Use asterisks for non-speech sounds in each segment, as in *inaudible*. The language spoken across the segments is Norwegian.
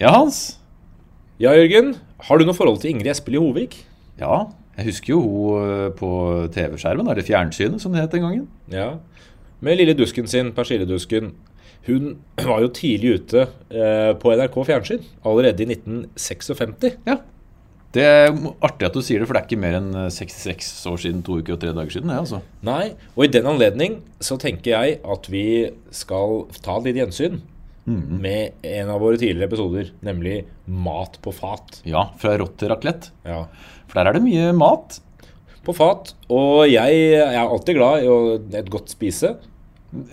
Ja, Hans. Ja, Jørgen. Har du noe forhold til Ingrid Espelid Hovig? Ja, jeg husker jo hun eh, på TV-skjermen, eller fjernsynet som det het den gangen. Ja. Med lille dusken sin, persilledusken. Hun *clears throat* var jo tidlig ute eh, på NRK fjernsyn, allerede i 1956. Ja. Det er artig at du sier det, for det er ikke mer enn eh, 66 år siden, to uker og tre dager siden. det, altså. Nei, og i den anledning så tenker jeg at vi skal ta litt lite gjensyn med en av våre tidligere episoder, nemlig Mat på fat. Ja, fra rått til raclette. Ja. For der er det mye mat. På fat. Og jeg er alltid glad i et godt spise.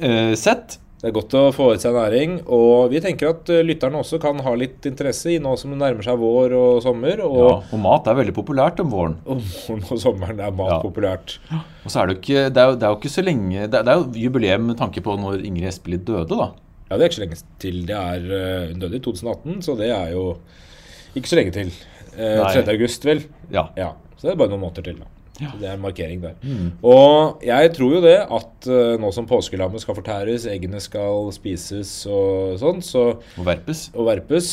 Eh, sett. Det er godt å få i seg næring, og vi tenker at eh, lytterne også kan ha litt interesse i nå som det nærmer seg vår og sommer, Ja, og, og mat er veldig populært om våren. Om våren og sommeren er mat Ja. populært. Og så er det jo ikke, det er jo, det er jo ikke så lenge Det er, det er jo jubileum med tanke på når Ingrid Espelid døde, da. Ja, det er ikke så lenge til. Det er eh, Hun døde i 2018, så det er jo ikke så lenge til. Eh, Nei. 3. august, vel. Ja. Ja, Så det er bare noen måneder til, da. Så det er en markering der. Og jeg tror jo det at uh, nå som påskelammet skal fortæres, eggene skal spises og sånn, så Og verpes. og verpes,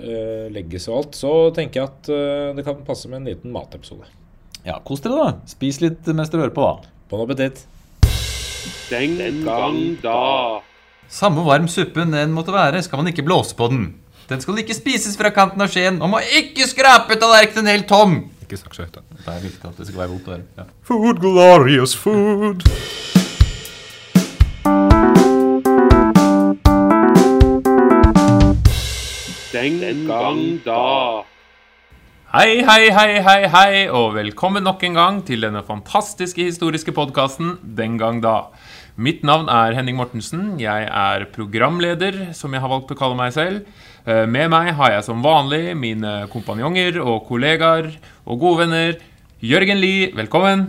uh, legges og alt, så tenker jeg at uh, det kan passe med en liten matepisode. Ja, kos dere, da. Spis litt mens dere hører på, da. Bon appétit. Den gang da. Samme varm suppen en måtte være, skal man ikke blåse på den. Den skal ikke spises fra kanten av skjeen, og må ikke skrape tallerkenen helt tom. Ikke snakk så høyt, da. Det er viktig at det skal være vondt å høre. Ja. Food, glorious food. Den gang da. Hei, hei, hei, hei, hei, og velkommen nok en gang til denne fantastiske historiske podkasten Den gang da. Mitt navn er Henning Mortensen. Jeg er programleder, som jeg har valgt å kalle meg selv. Eh, Med meg har jeg som vanlig mine kompanjonger og kollegaer og gode venner. Jørgen Lie, velkommen.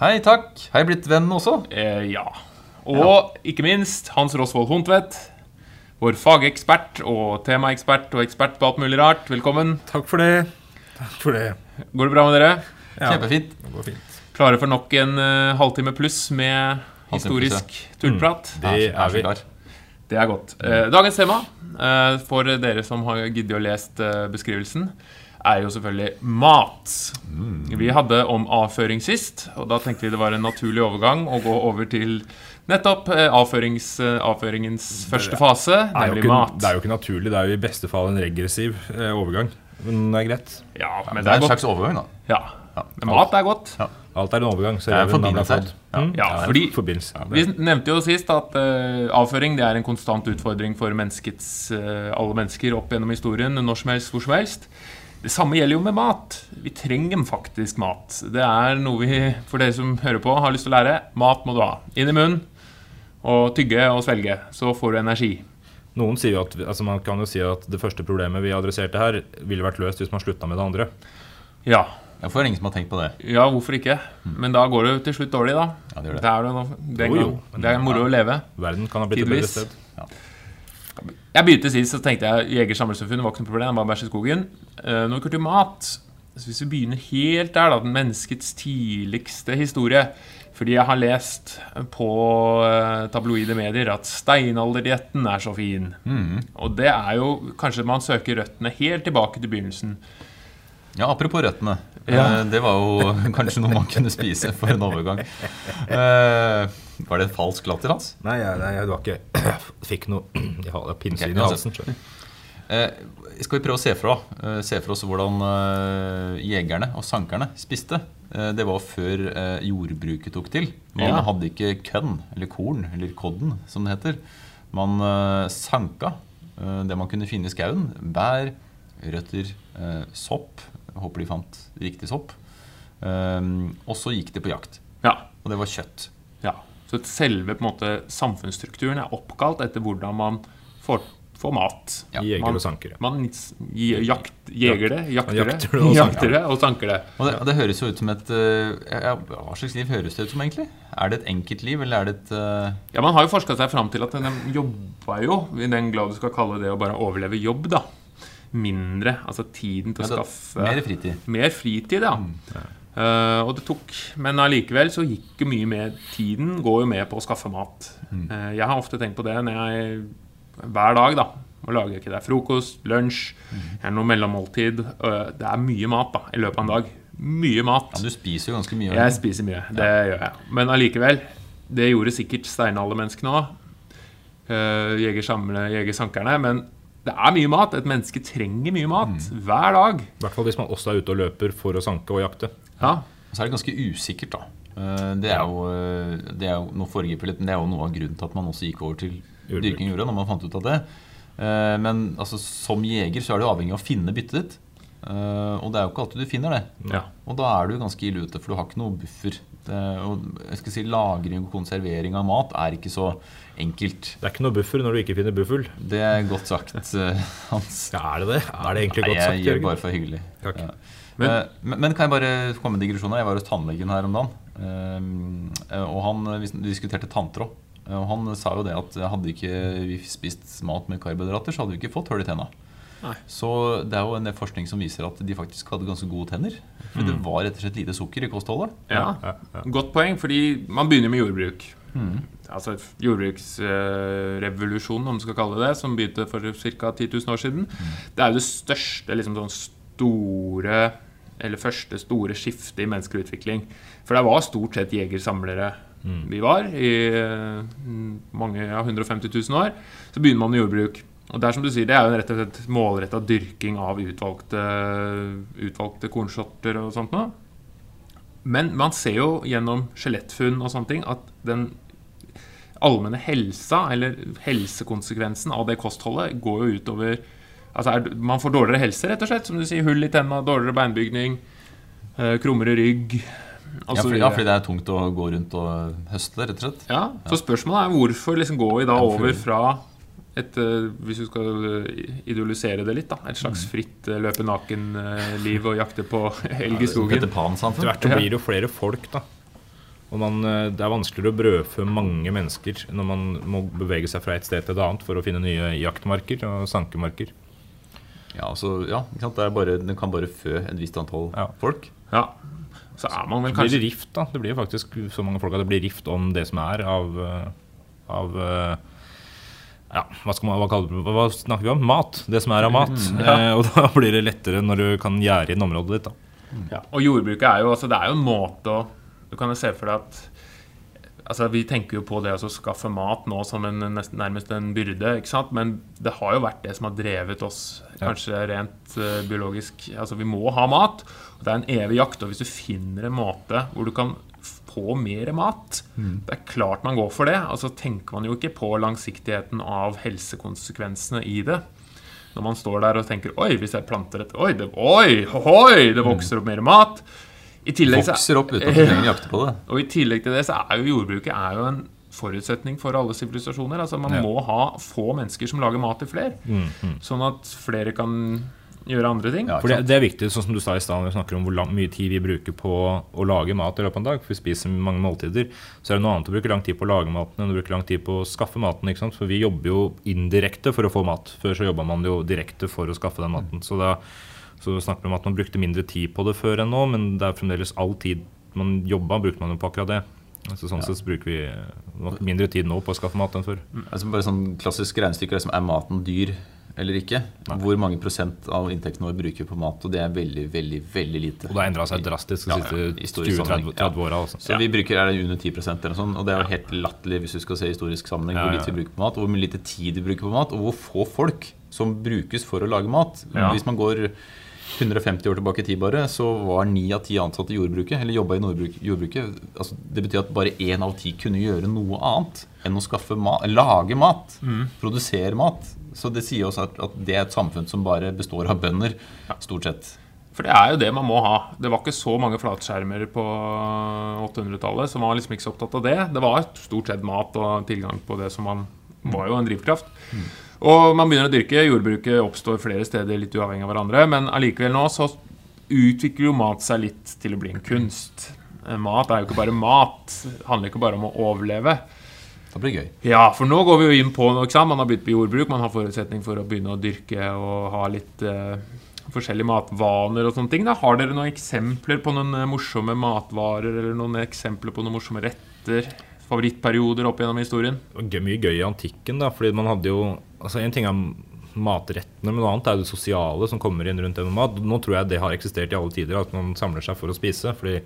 Hei, takk. Har jeg blitt venn også? Eh, ja. Og ikke minst Hans Rosvold Hontvedt. Vår fagekspert og temaekspert og ekspert på alt mulig rart. Velkommen. Takk for det. Takk for det. Går det bra med dere? Ja, Kjempefint. Det går fint. Klare for nok en uh, halvtime pluss med historisk tullprat. Det Jeg er vi. klar. Det er godt. Eh, dagens tema, eh, for dere som har giddet å lest eh, beskrivelsen, er jo selvfølgelig mat. Vi hadde om avføring sist, og da tenkte vi det var en naturlig overgang å gå over til nettopp avføringens første fase, Det nemlig ikke, mat. det er jo ikke naturlig. Det er jo i beste fall en regressiv overgang. Men det er greit. Ja, men Det det er en godt. slags overgang, da. Ja. Men mat er godt. Alt er en overgang. Så Det er en forbindelse her. Mm? Ja, en fordi- forbindelse. Ja, Vi nevnte jo sist at uh, avføring det er en konstant utfordring for menneskets, eh, alle mennesker opp gjennom historien, når som helst, hvor som helst. Det samme gjelder jo med mat. Vi trenger faktisk mat. Det er noe vi, for dere som hører på, har lyst til å lære. Mat må du ha. Inn i munnen, og tygge og svelge. Så får du energi. Noen sier jo at, altså Man kan jo si at det første problemet vi adresserte her, ville vært løst hvis man slutta med det andre. Ja. Jeg får ingen som har tenkt på det. ja, hvorfor ikke? Men da går det jo til slutt dårlig, da. Ja, det gjør det. Det er, det, nå- Jo, jo, det er moro å leve. Verden kan ha blitt et bedre sted. sted. Jeg begynte sist, så tenkte jeg Jeger samlersamfunn var ikke noe problem. Bare bæsj i skogen. Eh, Når det kommer til mat så Hvis vi begynner helt der, da, den menneskets tidligste historie Fordi jeg har lest på eh, tabloide medier at steinalderdietten er så fin. Og det er jo Kanskje man søker røttene helt tilbake til begynnelsen. Ja, Apropos røttene. Ja. Eh, Det var jo *laughs* kanskje noe man kunne spise for en overgang. Eh, var det en falsk latter, Hans? Nei, jeg, nei, det var ikke Jeg *clears throat* fikk noe *clears throat* Jeg har pinnsvin i halsen. Eh, skal vi prøve å se for, se for oss hvordan jegerne og sankerne spiste? Det var før jordbruket tok til. Man Ja. hadde ikke kønn, eller korn, eller kodden, som det heter. Man sanka det man kunne finne i skauen. Bær, røtter, sopp. Jeg håper de fant riktig sopp. Um, og så gikk de på jakt. Ja. Og det var kjøtt. ja. Så selve på en måte samfunnsstrukturen er oppkalt etter hvordan man får, får mat. Ja, Jeger man- og sankere. Man jakt, jeger det, jakter det, jakter det *laughs* jakter det og sanker det. Og det, og det høres jo ut som et eh, ja, Hva slags liv høres det ut som, egentlig? Er det et enkeltliv, eller er det et uh... Ja, Man har jo forska seg fram til at de jobba jo, i den glad du skal kalle det å bare overleve jobb, da. Mindre. Altså tiden til å ja, det- skaffe Mer fritid. Mer fritid, ja. Eh, og det tok Men allikevel så gikk jo mye med Tiden går jo med på å skaffe mat. Eh, jeg har ofte tenkt på det når jeg hver dag, da. Må lage ikke det frokost, lunsj, eller noe mellommåltid. Uh, Det er mye mat da, i løpet av en dag. Mye mat. Ja, du spiser jo ganske mye. Jeg spiser mye, det gjør jeg. Men allikevel, det gjorde sikkert steinaldermenneskene òg. Uh, Jegersamlerne, jegersankerne. Men det er mye mat. Et menneske trenger mye mat hver dag. I hvert fall hvis man også er ute og løper for å sanke og jakte. Ja, Så er det ganske usikkert, da. Eh, Det er jo, eh, det er jo noe foregriper litt, men det er jo noe av grunnen til at man også gikk over til Jordbruk. dyrking jorda, når man fant ut av det. Eh, Men altså, som jeger så er du avhengig av å finne byttet ditt. Eh, Og det er jo ikke alltid du finner det. Ja. Og da er du ganske ille ute, for du har ikke noe buffer. Det, og jeg skal si Lagring og konservering av mat er ikke så enkelt. Det er ikke noe buffer når du ikke finner buffel. Det er godt sagt, eh, Hans. Ja, er det det? Er det egentlig Nei, godt sagt, jeg gjør bare for hyggelig. Ja. Men- Eh, Men, men kan jeg bare komme med digresjoner? Jeg var hos tannlegen her om dagen. eh, Og han diskuterte tanntråd. Og han sa jo det at hadde ikke vi spist mat med karbohydrater, så hadde vi ikke fått hull i tenna. Nei. Så det er jo en forskning som viser at de faktisk hadde ganske gode tenner. For det var rett og slett lite sukker i kostholdet. ja. Ja, ja. Godt poeng, fordi man begynner med jordbruk. Altså jordbruksrevolusjonen, om man skal kalle det det, som begynte for ca. 10 000 år siden. Det er jo det største, liksom sånn store Eller første store skiftet i menneskelig utvikling. For det var stort sett jegersamlere vi var i eh, mange, ja, 150 000 år. Så begynner man med jordbruk. Og det er som du sier, det er jo rett og slett målretta dyrking av utvalgte, utvalgte kornsorter og sånt noe. Men man ser jo gjennom skjelettfunn og sånne ting at den allmenne helsa, eller helsekonsekvensen av det kostholdet, går jo utover Altså er, Man får dårligere helse, rett og slett. Som du sier, hull i tenna, dårligere beinbygning, eh, krummere rygg. Ja, fordi, ja, fordi det er tungt å gå rundt og høste, rett og slett. Ja, så spørsmålet er hvorfor liksom går vi da over fra et eh, Hvis du skal eh, idealisere det litt, da. Et Mm. slags fritt eh, løpe naken-liv og jakte på elg i skogen. Peter Pan-samfunn. Hvert blir det jo flere folk, da. Og man, eh, det er vanskeligere å brødfø mange mennesker når man må bevege seg fra et sted til et annet for å finne nye jaktmarker og sankemarker. Ja, altså, ja, ikke sant? Det er bare, den kan bare fø et visst antall Ja. folk. Ja. Så er man vel Så blir kanskje det rift, da. Det blir jo faktisk så mange folk at det blir rift om det som er av, eh, av eh, ja, hva, skal man, hva, kaller, hva, snakker vi om? Mat. Det som er av mat. eh, og *laughs* da blir det lettere når du kan gjerde inn området ditt. da. Ja, og jordbruket er jo, altså, det er jo en måte å Du kan jo se for deg at altså, Vi tenker jo på det å skaffe mat nå som en, nesten, nærmest en byrde, ikke sant? men det har jo vært det som har drevet oss, kanskje rent uh, biologisk. Altså, Vi må ha mat. og Det er en evig jakt. og Hvis du finner en måte hvor du kan få mer mat, det er klart man går for det. Og Altså tenker man jo ikke på langsiktigheten av helsekonsekvensene i det. Når man står der og tenker Oi, hvis jeg planter et Oi, det, oi, oi, det vokser opp mer mat. I tillegg, Vokser opp uten at du trenger å jakte på det. og I tillegg til det så er jo jordbruket er jo en forutsetning for alle sivilisasjoner. Altså Man Ja. må ha få mennesker som lager mat til flere. Sånn at flere kan gjøre andre ting. Ja, For det, det er viktig, sånn som du sa i stad, når vi snakker om hvor lang, mye tid vi bruker på å lage mat i løpet av en dag. For vi spiser mange måltider. Så er det noe annet å bruke lang tid på å lage maten enn å bruke lang tid på å skaffe maten. ikke sant? For vi jobber jo indirekte for å få mat. Før så jobba man jo direkte for å skaffe den maten. Så da så snakker vi om at man brukte mindre tid på det før enn nå, men det er fremdeles all tid man jobba, brukte man jo på akkurat det. Altså sånn sett så bruker vi nok mindre tid nå på å skaffe mat enn før. Altså bare sånn klassisk regnestykke liksom, Er maten dyr eller ikke? Hvor mange prosent av inntekten vår bruker vi på mat? Og det er veldig, veldig veldig lite. Og det har endra seg drastisk de Ja, ja, siste historisk 20-30 åra. Altså. Så vi bruker er det under 10 eller sånt, og det er jo helt latterlig hvis du skal se historisk sammenheng Ja, hvor ja, lite vi bruker på mat, og hvor mye lite tid vi bruker på mat, og hvor få folk som brukes for å lage mat. Ja. Hvis man går 150 år tilbake i tid bare, så var ni av ti ansatte i jordbruket, eller jobba i jordbruket. Altså, det betyr at bare én av ti kunne gjøre noe annet enn å skaffe mat, lage mat, Mm. produsere mat. Så det sier oss at, at det er et samfunn som bare består av bønder, stort sett. For det er jo det man må ha. Det var ikke så mange flatskjermer på 800-tallet, så man var liksom ikke så opptatt av det. Det var stort sett mat og tilgang på det som man var jo en drivkraft. Og man begynner å dyrke. Jordbruket oppstår flere steder litt uavhengig av hverandre. Men allikevel nå så utvikler jo mat seg litt til å bli en kunst. Eh, Mat er jo ikke bare mat. Det handler ikke bare om å overleve. Det blir gøy. Ja, for nå går vi jo inn på noe? Man har begynt på jordbruk, man har forutsetning for å begynne å dyrke og ha litt eh, forskjellige matvaner og sånne ting. Da. Har dere noen eksempler på noen eh, morsomme matvarer, eller noen eksempler på noen morsomme retter? Favorittperioder opp gjennom historien? Mye gøy i antikken, da. Fordi man hadde jo Altså En ting er matrettene, men noe annet er det sosiale som kommer inn rundt det mat. Nå tror jeg det har eksistert i alle tider, at man samler seg for å spise. fordi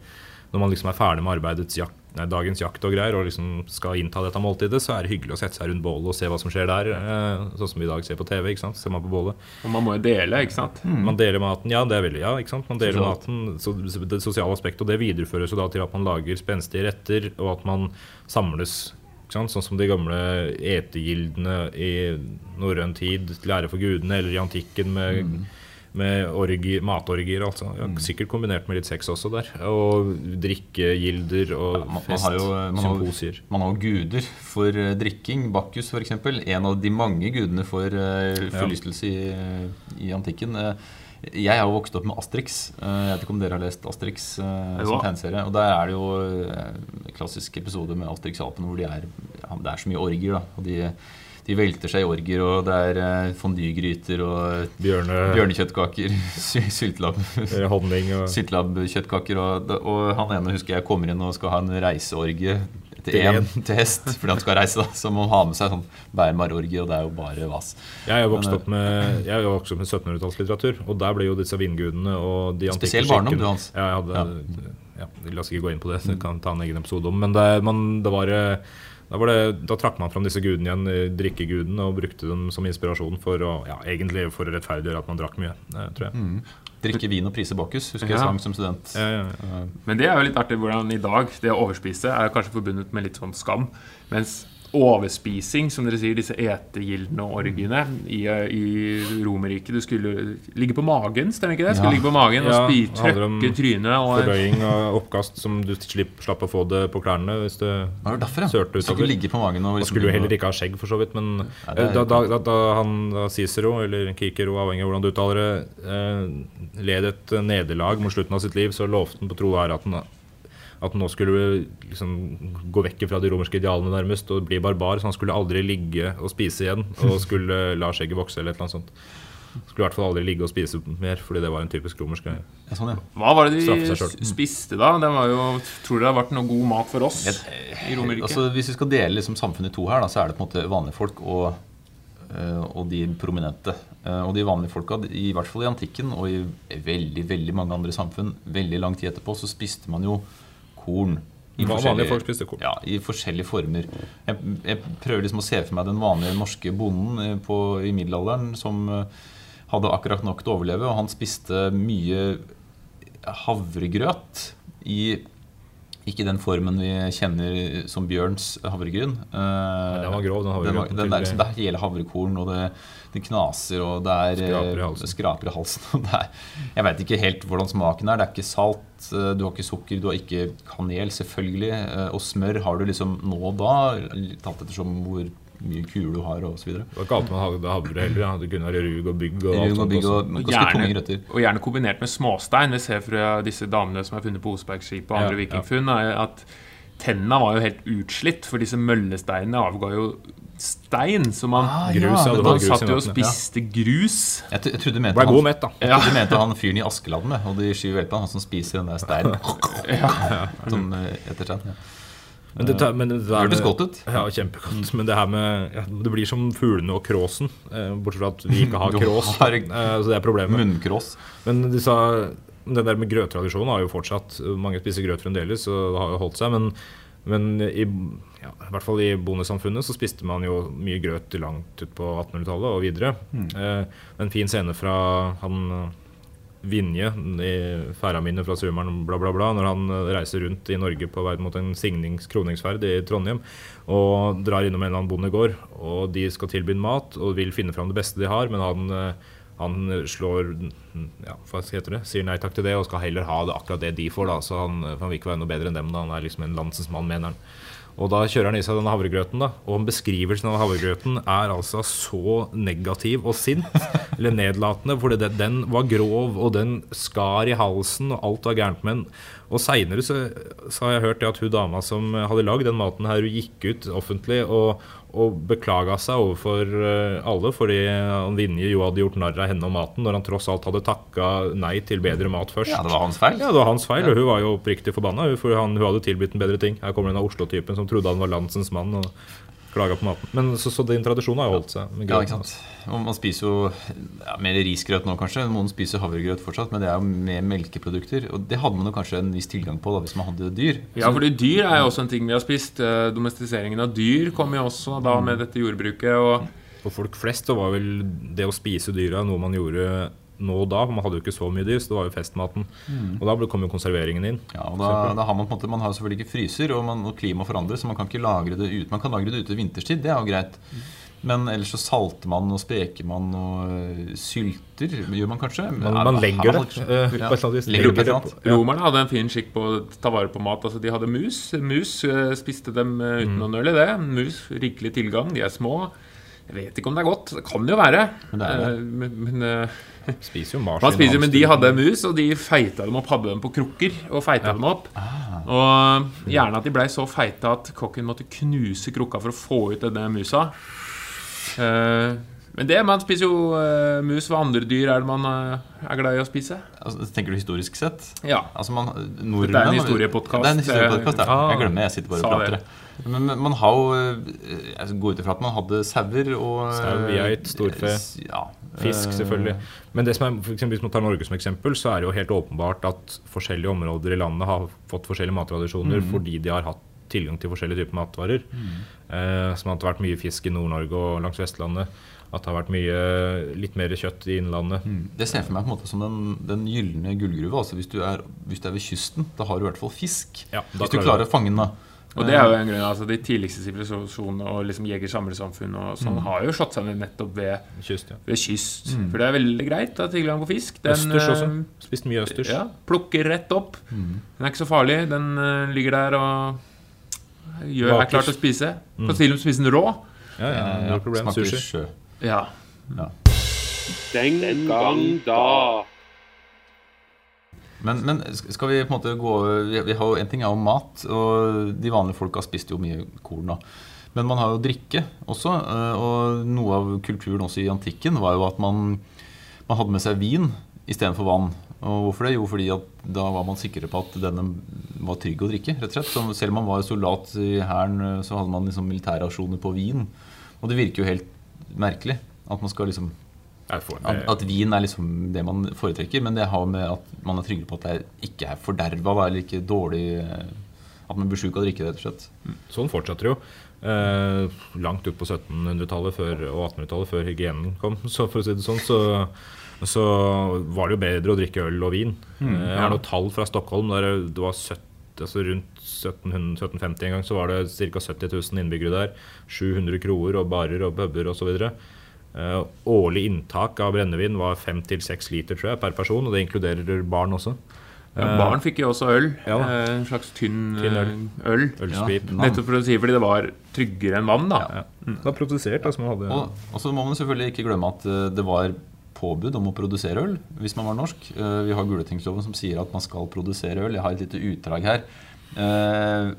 når man liksom er ferdig med arbeidets jakt, nei, dagens jakt og greier, og liksom skal innta dette måltidet, så er det hyggelig å sette seg rundt bålet og se hva som skjer der. Eh, sånn som vi i dag ser på TV. ikke sant? Ser man på bålet. Og man må jo dele, ikke sant? Man deler maten. Ja, det er veldig, ja, ikke sant? Man deler Sosialt. maten, så Det sosiale aspektet, og det videreføres jo da til at man lager spenstige retter, og at man samles. Sånn som de gamle etegildene i norrøn tid, til ære for gudene, eller i antikken med, med orgi, matorgier. Altså. Ja, sikkert kombinert med litt sex også der. Og drikkegilder og Ja, man- man har jo- man har jo- Man har guder for eh, drikking. Bakkus, f.eks. En av de mange gudene for eh, forlystelse i, i antikken. Eh, jeg har jo vokst opp med Asterix. Eh, jeg vet ikke om dere har lest Asterix uh, som tegneserie. Og der er det jo eh, en klassisk episode med Asterix-apene hvor de er, ja, det er så mye orgier. da Og de, de velter seg i orger, og det er eh, fondygryter og Bjørne, bjørnekjøttkaker, *laughs* sy- syltelabb honning og Syltelabb-kjøttkaker. Og, og han ene husker jeg kommer inn og skal ha en reiseorgie til én *laughs* til hest fordi han skal reise. da Så må han ha med seg sånn bærmarorgie, og det er jo bare vas. Jeg har vokst opp med, vokst opp med 1700-tallslitteratur, og der ble jo disse vindgudene og de antikke Spesiell barndom, du, Hans. Ja, jeg hadde, ja. La oss ikke gå inn på det, det kan ta en egen episode om. Men det, man, det var, eh, da, var det, da trakk man fram disse gudene igjen, eh, drikkegudene, og brukte dem som inspirasjon for å, ja, egentlig for å rettferdiggjøre at man drakk mye, eh, tror jeg. Drikke vin og prise bakus, husker jeg sang som student. Ja, ja, ja. Men det er jo litt artig hvordan i dag det å overspise er kanskje forbundet med litt sånn skam. Mens overspising, som dere sier, disse etegildene og orgiene i, i Romerriket Du skulle ligge på magen, stemmer ikke det? Skulle Ja. ligge på magen og Ja, om trøkke trynet og Fordøying og oppkast som du slipp, slapp å få det på klærne hvis det Var det derfor, ja? sørte utover. ligge på magen og liksom skulle du heller ikke ha skjegg, for så vidt. Men ja, er eh, da, da, da, da han da Cicero, eller Kikero, avhengig av hvordan du uttaler det, eh, led et nederlag mot slutten av sitt liv, så lovte han på tro og ære at han at nå skulle liksom gå vekk fra de romerske idealene nærmest og bli barbar. Så han skulle aldri ligge og spise igjen og *laughs* skulle la skjegget vokse eller et eller annet sånt. Skulle i hvert fall aldri ligge og spise mer, fordi det var en typisk romersk greie. Ja, sånn, ja. Hva var det de spiste da? Det var jo, tror dere det har vært noe god mat for oss i Romerriket? Altså, hvis vi skal dele liksom samfunnet i to her, da, så er det på en måte vanlige folk og, eh, og de prominente. Eh, og de vanlige folka, i hvert fall i antikken og i veldig veldig mange andre samfunn, veldig lang tid etterpå, så spiste man jo korn. i vanlige folk spiste korn? Ja, i forskjellige former. Jeg, jeg prøver liksom å se for meg den vanlige norske bonden eh, på, i middelalderen som eh, hadde akkurat nok til å overleve, og han spiste mye havregrøt i ikke den formen vi kjenner som Bjørns havregryn. Eh, den var grov, den den, den der, liksom, det er hele havrekorn, og det, det knaser, og det er Skraper i eh, halsen. skraper i halsen. *laughs* er, jeg vet ikke helt hvordan smaken er. Det er ikke salt, eh, du har ikke sukker, du har ikke kanel, selvfølgelig. eh, Og smør har du liksom nå og da, tatt ettersom hvor mye kule du har, osv. Det var ikke alltid man hadde havre heller. Ja. Det kunne være rug og bygg og Rug og bygg og, og grøtter. og gjerne kombinert med småstein. Vi ser fra disse damene som er funnet på Osbergskipet og andre Ja, ja. vikingfunn, ja. at tennene var jo helt utslitt, for disse møllesteinene avga jo stein. Så man, Ah, Grus, ja, man var grus i satt jo og spiste spiste grus. Jeg, jeg trodde du mente han, mett, da. jeg trodde du mente han fyren i Askeladden, og de skyver hjelpa, han som spiser den der steinen. *laughs* Ja, ja, etterstein. Ja. Men det, tar- men det, der godt ut. Ja, kjempegodt. Men det her med ja, Det blir som fuglene og kråsen. Eh, bortsett fra at vi ikke har *laughs* krås. Eh, så det er problemet. Munnkrås. Men de sa, den der med grøttradisjonen har jo fortsatt. Mange spiser grøt fremdeles, og det har jo holdt seg. Men, men i, ja, i hvert fall i bondesamfunnet så spiste man jo mye grøt langt ut på 1800-tallet og videre. Eh, en fin scene fra han Vinje i Færaminnet fra Sumeren, bla, bla, bla, når han eh, reiser rundt i Norge på vei mot en signings, kroningsferd i Trondheim og drar innom en eller annen bondegård, og de skal tilby ham mat og vil finne fram det beste de har, men han eh, han slår ja, hva heter det, sier nei takk til det og skal heller ha det akkurat det de får. da, så Han, for han vil ikke være noe bedre enn dem. da, Han er liksom en landsens mann, mener han. Og Da kjører han i seg denne havregrøten. da, og Beskrivelsen av havregrøten er altså så negativ og sint, *laughs* eller nedlatende, fordi den var grov, og den skar i halsen, og alt var gærent med den. Og Seinere så, så har jeg hørt det at hun dama som hadde lagd den maten, her, hun gikk ut offentlig og, og beklaga seg overfor eh, alle fordi han Vinje jo hadde gjort narr av henne og maten, når han tross alt hadde takka nei til bedre mat først. Ja, det var hans feil. Ja, det var hans feil, og hun var jo oppriktig forbanna. For han, hun hadde tilbudt en bedre ting. Her kommer denne Oslo-typen som trodde han var landsens mann. Og klaga på maten. Men så, så din tradisjon har jo holdt seg. med Ja, ikke sant. Og man spiser jo ja, mer risgrøt nå, kanskje. Noen spiser havregrøt fortsatt, men det er jo med melkeprodukter. Og det hadde man jo kanskje en viss tilgang på da, hvis man hadde dyr. Ja, fordi dyr er jo også en ting vi har spist. Eh, Domestiseringen av dyr kom jo også da med dette jordbruket. Og For folk flest så var vel det å spise dyra noe man gjorde nå og da. for Man hadde jo ikke så mye dyr, så det var jo festmaten. Og da kom jo konserveringen inn. Ja, og da, da har Man på en måte, man har selvfølgelig ikke fryser, og, man, og klimaet forandres, så man kan ikke lagre det ut. Man kan lagre det ute vinterstid, det er jo greit. Men ellers så salter man og speker man og øh, sylter, gjør man kanskje? Man, man legger det. eh, Ja, legger Legger det ja. romerne hadde en fin skikk på å ta vare på mat. Altså De hadde mus. Mus eh, spiste dem uten uten å nøle det. Mus, rikelig tilgang. De er små. Jeg vet ikke om det er godt. Det kan jo være. Men det er det. Eh, Men, men eh, *laughs* Spiser jo marsvin. Spiser, men de hadde mus, og de feita dem opp, hadde dem på krukker og feita dem opp. Ah. Og gjerne at de blei så feite at kokken måtte knuse krukka for å få ut denne musa. Eh, men det, man spiser jo uh, mus. Hva andre dyr er det man uh, er glad i å spise? Altså, tenker du historisk sett? Ja. Altså man, nordmenn, det er en historiepodkast. Det er en historiepodkast, ja. Jeg glemmer, jeg sitter bare og prater. det. Men, men man har jo Jeg går ut ifra at man hadde sauer og Sau, geit, storfe, ja, Fisk, selvfølgelig. Men det som er, for eksempel, hvis man tar Norge som eksempel, så er det jo helt åpenbart at forskjellige områder i landet har fått forskjellige mattradisjoner fordi de har hatt tilgang til forskjellige typer matvarer. Eh, som har vært mye fisk i Nord-Norge og langs Vestlandet. At det har vært mye, litt mer kjøtt i Innlandet. Det ser jeg for meg på en måte som den, den gylne gullgruve. Altså hvis, du er, hvis du er ved kysten, da har du i hvert fall fisk. Ja, hvis du klarer å fange den, da. Og det er jo en grunn, altså De tidligste sivilisasjonene og liksom jeger-samlersamfunn og sånn har jo slått seg ned nettopp ved, Kyst, ja. ved kyst. For det er veldig greit å ha tilgang på fisk. Østers eh, også. Spist mye østers. Ja, plukker rett opp. Den er ikke så farlig. Den eh, ligger der og gjør, er klar til å spise. Kan til og med spise den rå. Ja, ja, Ja, ja. problem. Smaker Sushi. Sjø. Ja. Den gang da. Men, men skal vi på en måte gå vi, vi har jo En ting er jo mat, og de vanlige folka spiste jo mye korn. da Men man har jo drikke også. øh, Og noe av kulturen også i antikken var jo at man, man hadde med seg vin istedenfor vann. Og hvorfor det? Jo, fordi at da var man sikre på at denne var trygg å drikke. rett og slett. Så selv om man var soldat i hæren, øh, så hadde man liksom militærrasjoner på vin. Og det virker jo helt merkelig at man skal liksom at, at vin er liksom det man foretrekker, men det har med at man er tryggere på at det ikke er forderva eller ikke dårlig eh, At man blir sjuk av å drikke det, rett og slett. Sånn fortsetter det jo. Eh, langt ut på 1700-tallet og 1800-tallet, før hygienen kom. *laughs* Så for å si det sånn, så, så var det jo bedre å drikke øl og vin. Mm, ja. jeg har noen tall fra Stockholm der det var 70, altså rundt 1700 1750 en gang så var det ca. 70 000 innbyggere der. 700 kroer og barer og puber osv. Uh, årlig inntak av brennevin var 5-6 liter tror jeg, per person, og det inkluderer barn også. Ja, barn fikk jo også øl. Ja eh, En slags tynn, Tynn øl. eh, øl. Ølsprit. Ja. Nettopp for å si fordi det var tryggere enn vann. da Ja. Det var produsert, da, som man hadde Og, og så må man selvfølgelig ikke glemme at eh, det var påbud om å produsere øl hvis man var norsk. Eh, Vi har Gulatingsloven som sier at man skal produsere øl. Jeg har et lite utdrag her. Eh,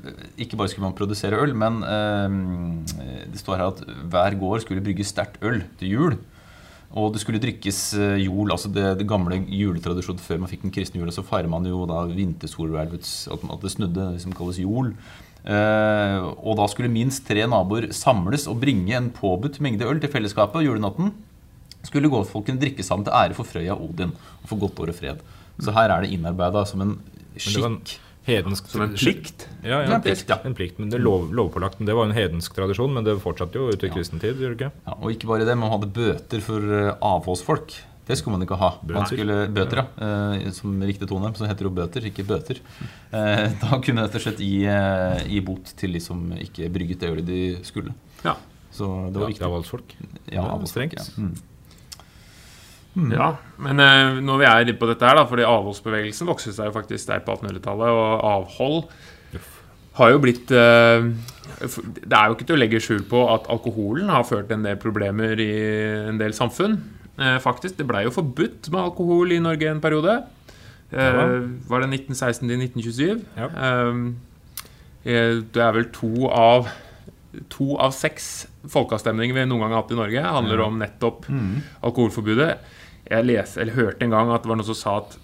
ikke bare skulle man produsere øl, men eh, det står her at hver gård skulle brygge sterkt øl til jul. Og det skulle drikkes jul, jol, altså det, det gamle juletradisjonen før man fikk den kristne jula, så feirer man jo da vintersolhvelvets At, det snudde, det som kalles jol. Eh, og da skulle minst tre naboer samles og bringe en påbudt mengde øl til fellesskapet julenatten. Skulle gårdfolkene drikke sammen til ære for Frøya og Odin og for godt år og fred. Så her er det innarbeida som en skikk. Hedensk Som en plikt. Ja, ja, en plikt, ja. En plikt, men det lov, lovpålagt. Men det var en hedensk tradisjon, men det fortsatte jo ut i kristen tid, gjør det ikke? Ja, og ikke bare det, man hadde bøter for eh, avholdsfolk. Det skulle man ikke ha. Man Bøter. skulle, bøter, ja. Eh, som riktig tone, så heter det jo bøter, ikke bøter. Eh, *laughs* da kunne man rett og slett gi, eh, gi bot til de som ikke brygget det ølet de skulle. Ja. Så det var Ja, viktig. avholdsfolk. Ja, avholdsfolk, ja. Mm. Ja, men uh, når vi er inne på dette her, da, fordi avholdsbevegelsen vokste seg jo faktisk sterkt på 1800-tallet, og avhold har jo blitt uh, Det er jo ikke til å legge skjul på at alkoholen har ført en del problemer i en del samfunn. Uh, faktisk, Det blei jo forbudt med alkohol i Norge en periode. Ja. var det 1916 til 1927? Ja. Det er vel to av To av seks folkeavstemninger vi noen gang har hatt i Norge, handler om nettopp alkoholforbudet. Jeg leste, eller hørte en gang at det var noen som sa at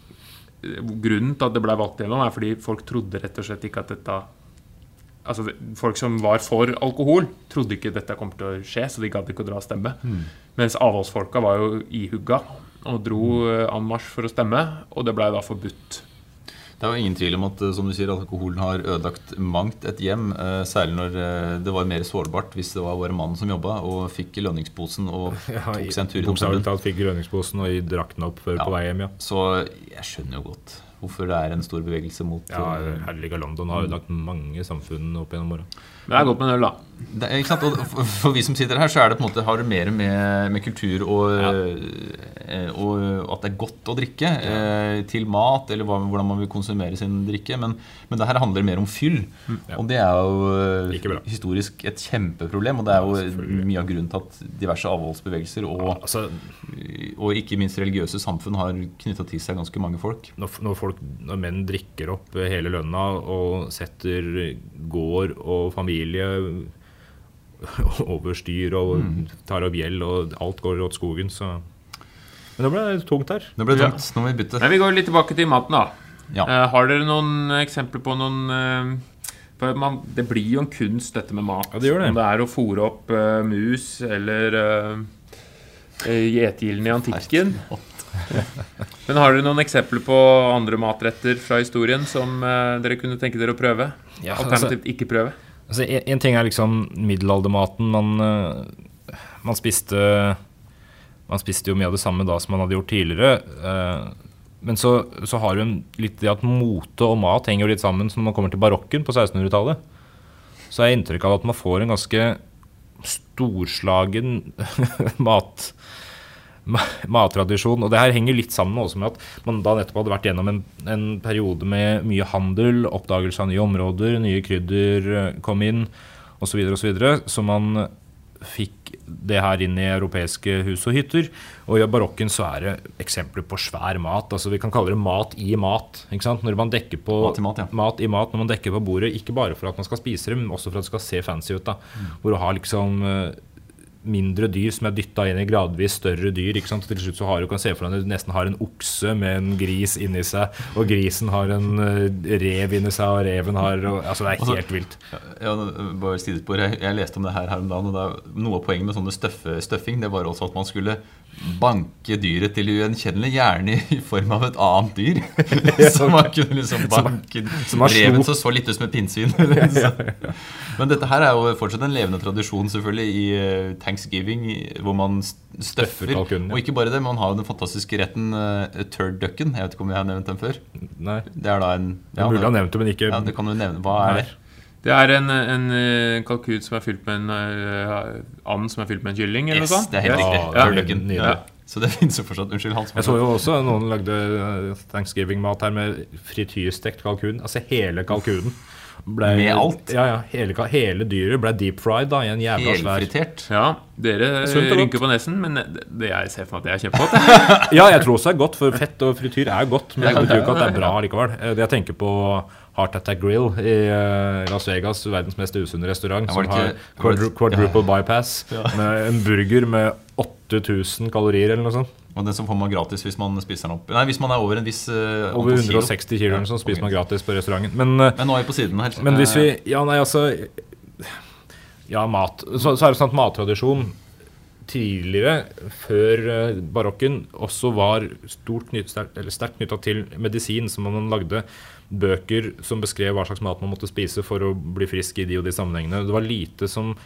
eh, grunnen til at det ble valgt gjennom, er fordi folk trodde rett og slett ikke at dette Altså, folk som var for alkohol, trodde ikke dette kom til å skje, så de gadd ikke å dra og stemme. Mens avholdsfolka var jo ihugga og dro eh, en marsj for å stemme, og det blei da forbudt. Det er jo ingen tvil om at eh, som du sier, alkoholen har ødelagt mangt et hjem. eh, Særlig når eh, det var mer sårbart hvis det var bare mannen som jobba og fikk lønningsposen og *laughs* tok seg en tur i Bokstavelig domstolen. talt fikk lønningsposen og drakk den opp før Ja. på vei hjem, ja. Så jeg skjønner jo godt hvorfor det er en stor bevegelse mot Ja, Herlige London har ødelagt mange samfunn opp gjennom åra. Det er godt med en øl, da. det? Og for, for vi som sitter her, så er det på en måte, har det mer med, med kultur og, ja. og at det er godt å drikke eh, til mat, eller hva, hvordan man vil konsumere sin drikke. Men, men det her handler mer om fyll. Ja. Og det er jo eh, historisk et kjempeproblem. Og det er jo mye av grunnen til at diverse avholdsbevegelser og, Altså, og ikke minst religiøse samfunn har knytta til seg ganske mange folk. når, når, folk, når menn drikker opp hele lønna og setter gård og familie *laughs* over styr og tar opp gjeld, og alt går åt skogen, så Men det ble tungt her. Det ble Ja. tungt. Nå må vi bytte. Men vi går litt tilbake til maten, da. Ja. Uh, har dere noen eksempler på noen uh, for man, Det blir jo en kunst, dette med mat. Ja, det gjør det. Om det er å fôre opp uh, mus eller uh, i antikken. *laughs* Men har dere noen eksempler på andre matretter fra historien som eh, dere kunne tenke dere å prøve? Ja, altså- Alternativt ikke prøve? Altså, en, en ting er liksom middelaldermaten. Man, eh, man spiste Man spiste jo mye av det samme da som man hadde gjort tidligere. eh, Men så, så har hun litt det at mote og mat henger jo litt sammen. Så når man kommer til barokken på 1600-tallet, så jeg inntrykk av at man får en ganske storslagen *laughs* mat ma- mattradisjon. Og det her henger litt sammen også med at man da nettopp hadde vært gjennom en, en periode med mye handel, oppdagelse av nye områder, nye krydder eh, kom inn, osv., osv. Så, videre, så man fikk det her inn i europeiske hus og hytter. Og i barokken så er det eksempler på svær mat. altså Vi kan kalle det mat i mat. ikke sant? Når man dekker på Mat i mat, ja. mat i mat når man dekker på bordet, ikke bare for at man skal spise det, men også for at det skal se fancy ut. da. Hvor du har liksom eh, mindre dyr som er dytta inn i gradvis større dyr. ikke sant? Til slutt så har du kan se for deg at du nesten har en okse med en gris inni seg, og grisen har en eh, rev inni seg, og reven har og, Altså, det er Altså- helt vilt. Ja, bare sidespor. Jeg, jeg leste om det her her om dagen. og er Noe av poenget med sånne støffe, støffing Det var også at man skulle banke dyret til ugjenkjennelig, gjerne i form av et annet dyr. *laughs* *laughs* så man kunne liksom banke som reven som så litt ut som et pinnsvin. *laughs* Men dette her er jo fortsatt en levende tradisjon selvfølgelig i eh, thanksgiving, hvor man støffer. Kalkunen, ja. Og ikke bare det, man har jo den fantastiske retten uh, turdducken. Jeg vet ikke om jeg har nevnt den før. Nei, Det er da en mulig å ha nevnt det, men ikke ja, det kan du nevne. Hva er det? Det er en, en eh, kalkun som er fylt med en uh, and som er fylt med en kylling, eller Yes, noe sånt. det er helt riktig. Ja, Turd ducken. Ja. Så det *laughs* finnes jo fortsatt. Unnskyld, Hans. Jeg så jo også noen lagde eh, thanksgiving-mat her med frityrstekt kalkun. Altså hele kalkunen. Ble, Med alt? Ja, ja. Hele, hele dyret ble deep fried da, i en jævla svær Helfritert. Ja, dere rynker på nesen, men det, det jeg ser for meg at det er kjempegodt. Ja, jeg tror også det er godt, for fett og frityr er godt. Men Det betyr ikke at det er bra likevel. Eh, Jeg tenker på Heart Attack Grill i eh, Las Vegas, verdens mest usunne restaurant, som har quadruple bypass, med en burger med 8000 kalorier eller noe sånt. Og den som får man gratis hvis man spiser den opp. Nei, hvis man er over en viss uh, Over 160 kilo kilo sånt spiser man gratis på restauranten. Men eh, Men nå er vi på siden her. Men hvis vi Eh, Ja, nei, altså Ja, mat. Så, så er det sånn at mattradisjon tidligere, før barokken, også var stort knyt, sterkt knytta til medisin. som man lagde bøker som beskrev hva slags mat man måtte spise for å bli frisk i de og de sammenhengene. Det var lite som,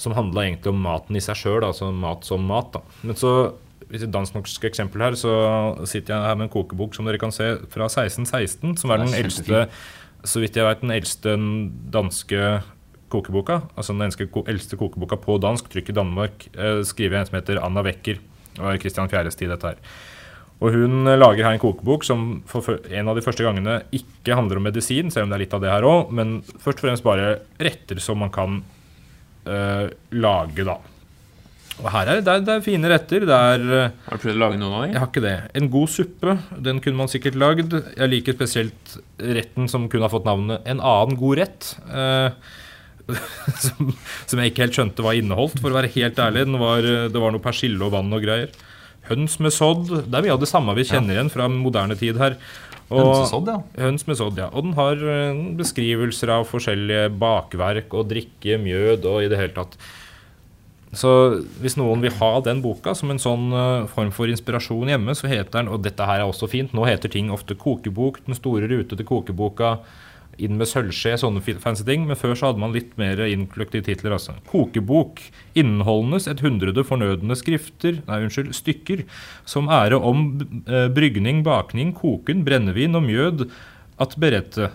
som handla egentlig om maten i seg sjøl, altså mat som mat. Da. Men så hvis et dansk-norsk eksempel her, så sitter jeg her med en kokebok som dere kan se fra 1616, som er den eldste så vidt jeg vet, den eldste danske kokeboka. Altså den eldste kokeboka på dansk, trykk i Danmark, eh, skriver en som heter Anna Wecker. Det var Christian Fjæres tid, dette her. Og hun eh, lager her en kokebok som for en av de første gangene ikke handler om medisin, selv om det er litt av det her òg, men først og fremst bare retter som man kan eh, lage, da. Og her er det, det er fine retter. Det er eh, Har du prøvd å lage noen av jeg har ikke det. En god suppe, den kunne man sikkert lagd. Jeg liker spesielt retten som kunne ha fått navnet En annen god rett. Uh, *laughs* som, som jeg ikke helt skjønte hva inneholdt, for å være helt ærlig. Den var, det var noe persille og vann og greier. Høns med sodd. Det er mye av det samme vi kjenner igjen fra moderne tid her. Og- Hønsesodd, ja. Høns med sodd, ja. Og den har eh, beskrivelser av forskjellige bakverk og drikke, mjød og i det hele tatt. Så hvis noen vil ha den boka som en sånn eh, form for inspirasjon hjemme, så heter den, og dette her er også fint, nå heter ting ofte kokebok, den store rute til kokeboka, inn med sølvskje, sånne fancy ting. Men før så hadde man litt mer innkløkte titler, altså. Kokebok. innholdenes et hundrede fornødne skrifter, nei, unnskyld, stykker, som ære om eh, brygning, bakning, koken, brennevin og mjød at berette.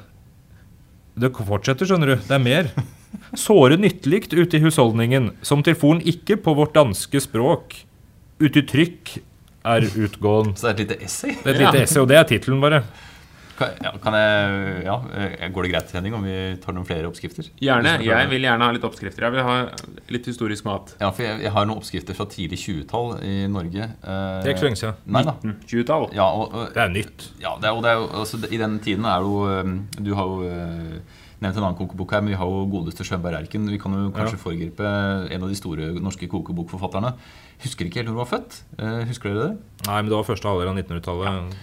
Det fortsetter, skjønner du. Det er mer. *laughs* Såre nyttelikt ute i husholdningen, som til forn ikke på vårt danske språk. Ute i trykk er utgåen. Så det er et lite essay. Det er et lite essay, og det er tittelen, bare. Kan, ja, jeg Ja, eh, går det greit, Henning, om vi tar noen flere oppskrifter? Gjerne. Jeg vil gjerne ha litt oppskrifter. Jeg vil ha litt historisk mat. Ja, for jeg, jeg har noen oppskrifter fra tidlig 20-tall i Norge. Eh, Det er ikke så lenge siden. 1920-tall. Ja, Det er nytt. ja, det er, og det er altså, I den tiden er det jo eh, Du har jo nevnt en annen kokebok her, men vi har jo godeste Skjønberg Erken. Vi kan jo kanskje foregripe en av de store norske kokebokforfatterne. Husker ikke helt når hun var født. Eh, husker dere det? Nei, men det var første halvdel av 1900-tallet.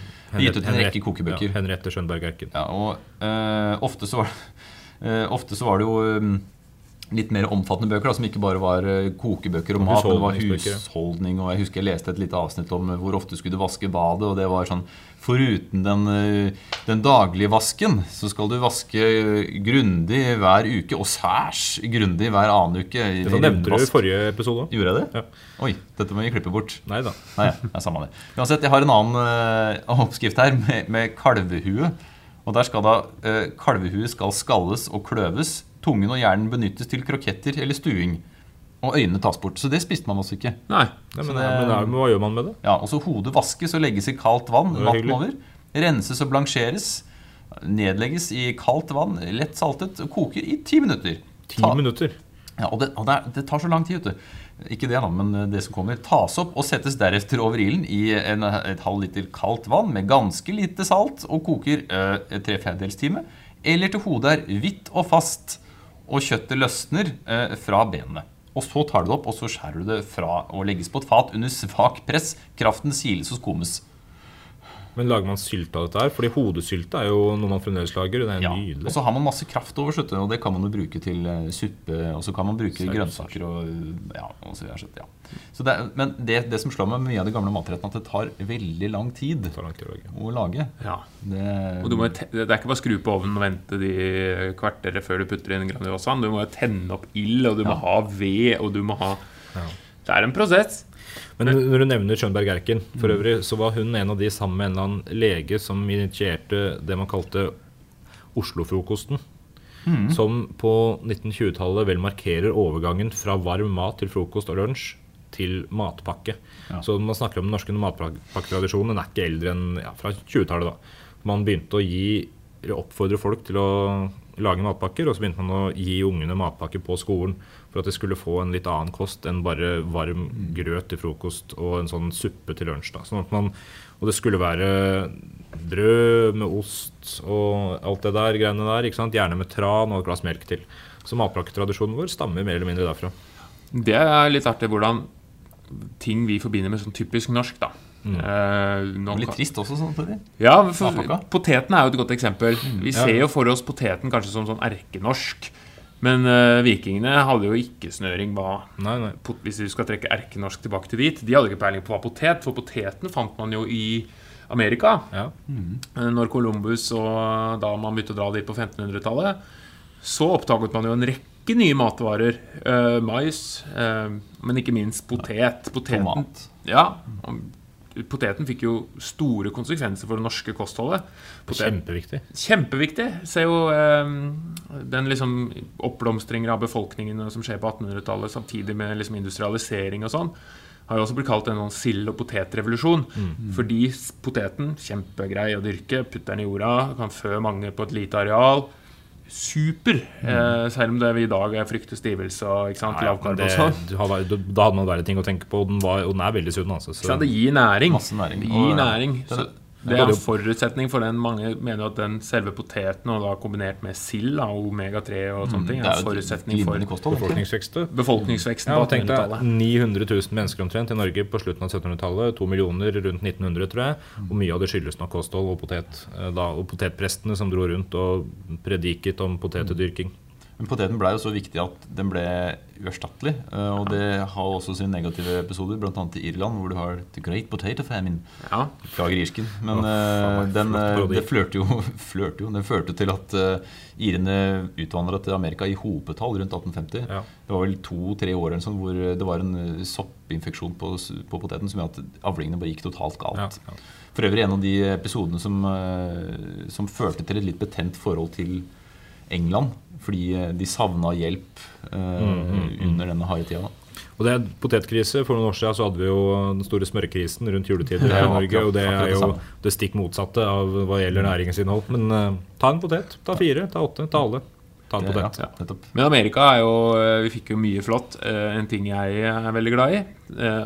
Gitt ut en rekke kokebøker. Ja, Henriette Skjønberg Erken. Ja, og uh, ofte, så var, uh, ofte så var det jo um, litt mer omfattende bøker, da, som ikke bare var kokebøker og mat, men det var husholdning. Og jeg husker jeg leste et lite avsnitt om hvor ofte skulle du vaske badet. Og det var sånn Foruten den, eh, den daglige vasken, så skal du vaske eh, grundig hver uke, og særs grundig hver annen uke. Det Dette nevnte du i forrige episode. Gjorde jeg det? Ja. Oi, dette må vi klippe bort. Nei da. Ja, samme det. Uansett, jeg har en annen uh, oppskrift her med, med kalvehue. Og der skal da uh, Kalvehuet skal skalles og kløves. Tungen og hjernen benyttes til kroketter eller stuing. Og øynene tas bort. Så det spiste man også ikke. Nei. Nei, men, det- men, men hva gjør man med det? Ja, og så Hodet vaskes og legges i kaldt vann Det natten over. Renses og blansjeres. Nedlegges i kaldt vann, lett saltet, og koker i ti minutter. Ti Ta- minutter. Ja, og det, og det, er, det tar så lang tid, vet du. Ikke det, da, men det som kommer. Tas opp og settes deretter over ilden i en, et halv liter kaldt vann med ganske lite salt og koker øh, tre fjerdedels time. Eller til hodet er hvitt og fast, og kjøttet løsner øh, fra benene. Og så tar du det opp, og så skjærer du det fra og legges på et fat under svak press. Kraften siles og skummes. Men lager man sylte av dette her? Fordi hodesylte er jo noe man fremdeles lager. og Det er Ja, nydelig. Og så har man masse kraft over, skjønner og det kan man jo bruke til eh, suppe. Og så kan man bruke Saus. grønnsaker og ja, og så videre. Ja. Så det, men det, det som slår meg med mye av de gamle matrettene, at det tar veldig lang tid Det tar lang tid å lage. å lage. Ja. Det, Og du må, det er ikke bare å skru på ovnen og vente de kvarteret før du putter inn Grandiosaen. Du må jo tenne opp ild, og du må ha ved, og du må ha Det er en prosess. Men når du nevner Schönberg Erken, for øvrig, så var hun en av de sammen med en eller annen lege som initierte det man kalte Oslo-frokosten. Som på 1920-tallet vel markerer overgangen fra varm mat til frokost og lunsj til matpakke. Ja. Så man snakker om den norske matpakketradisjonen. Den er ikke eldre enn ja, fra 20-tallet. da. Man begynte å gi, oppfordre folk til å lage matpakker, og så begynte man å gi ungene matpakker på skolen for at de skulle få en litt annen kost enn bare varm grøt til frokost og en sånn suppe til lunsj. Da. Sånn at man, og det skulle være brød med ost og alt det der greiene der. ikke sant? Gjerne med tran og et glass melk til. Så matpakketradisjonen vår stammer mer eller mindre derfra. Det er litt artig hvordan ting vi forbinder med sånn typisk norsk, da. Eh, nå litt trist også, samtidig. Ja, for. Poteten er jo et godt eksempel. Vi ser jo for oss poteten kanskje som sånn erkenorsk. Men uh, vikingene hadde jo ikke snøring hva Nei, nei. pot- Hvis vi skal trekke erkenorsk tilbake til dit. De hadde ikke peiling på hva potet, for poteten fant man jo i Amerika. Ja. Mm. Når Columbus og da man begynte å dra dit på 1500-tallet, så oppdaget man jo en rekke nye matvarer. Uh, mais, uh, men ikke minst potet. Poteten, Tomat. Ja, poteten fikk jo store konsekvenser for det norske kostholdet. Potet, Kjempeviktig. kjempeviktig. Se jo eh, den liksom oppblomstringen av befolkningen som skjer på 1800-tallet, samtidig med liksom industrialisering og sånn, har jo også blitt kalt en sånn sild- og potetrevolusjon. Fordi poteten, kjempegrei å dyrke, putter den i jorda, kan fø mange på et lite areal. Super. Eh, selv om det vi i dag er frykter stivelse og ikke sant, sånn. du da hadde man verre ting å tenke på, og den, var, og den er veldig sunn. Altså, Så det gir næring. Masse næring. Det gir Og, næring. Så, Det er en forutsetning for den. Mange mener at den selve poteten, og da kombinert med sild og omega-3 og sånne ting, Det er en forutsetning for? Befolkningsvekst. befolkningsveksten Ja, tenk deg 900 000 mennesker omtrent i Norge på slutten av 1700-tallet. To millioner rundt 1900, tror jeg. Og mye av det skyldes nok kosthold og potet. eh, Da, og potetprestene som dro rundt og prediket om potetdyrking. Men poteten ble jo så viktig at den ble uerstattelig. eh, Og det har også sine negative episoder, bl.a. i Irland, hvor du har The Great Potato Famine. Ja. Beklager irsken. Men oh, den, eh, det flørte jo, *laughs* flørte jo Den førte til at irene utvandra til Amerika i hopetall rundt 1850. Ja. Det var vel to-tre år eller sånn, hvor det var en soppinfeksjon på, på poteten som gjorde at avlingene bare gikk totalt galt. ja. For øvrig en av de episodene som, som førte til et litt betent forhold til England. Fordi eh, de savna hjelp eh, Mm, under denne harde tida. Og det er potetkrise. For noen år siden så hadde vi jo den store smørkrisen rundt juletider *laughs* her i Norge. Og det er jo det stikk motsatte av hva gjelder næringsinnhold. Men eh, ta en potet. Ta fire, ta åtte, ta alle. Ta en Det- potet. ja. Men Amerika er jo eh, Vi fikk jo mye flott. Eh, En ting jeg er veldig glad i.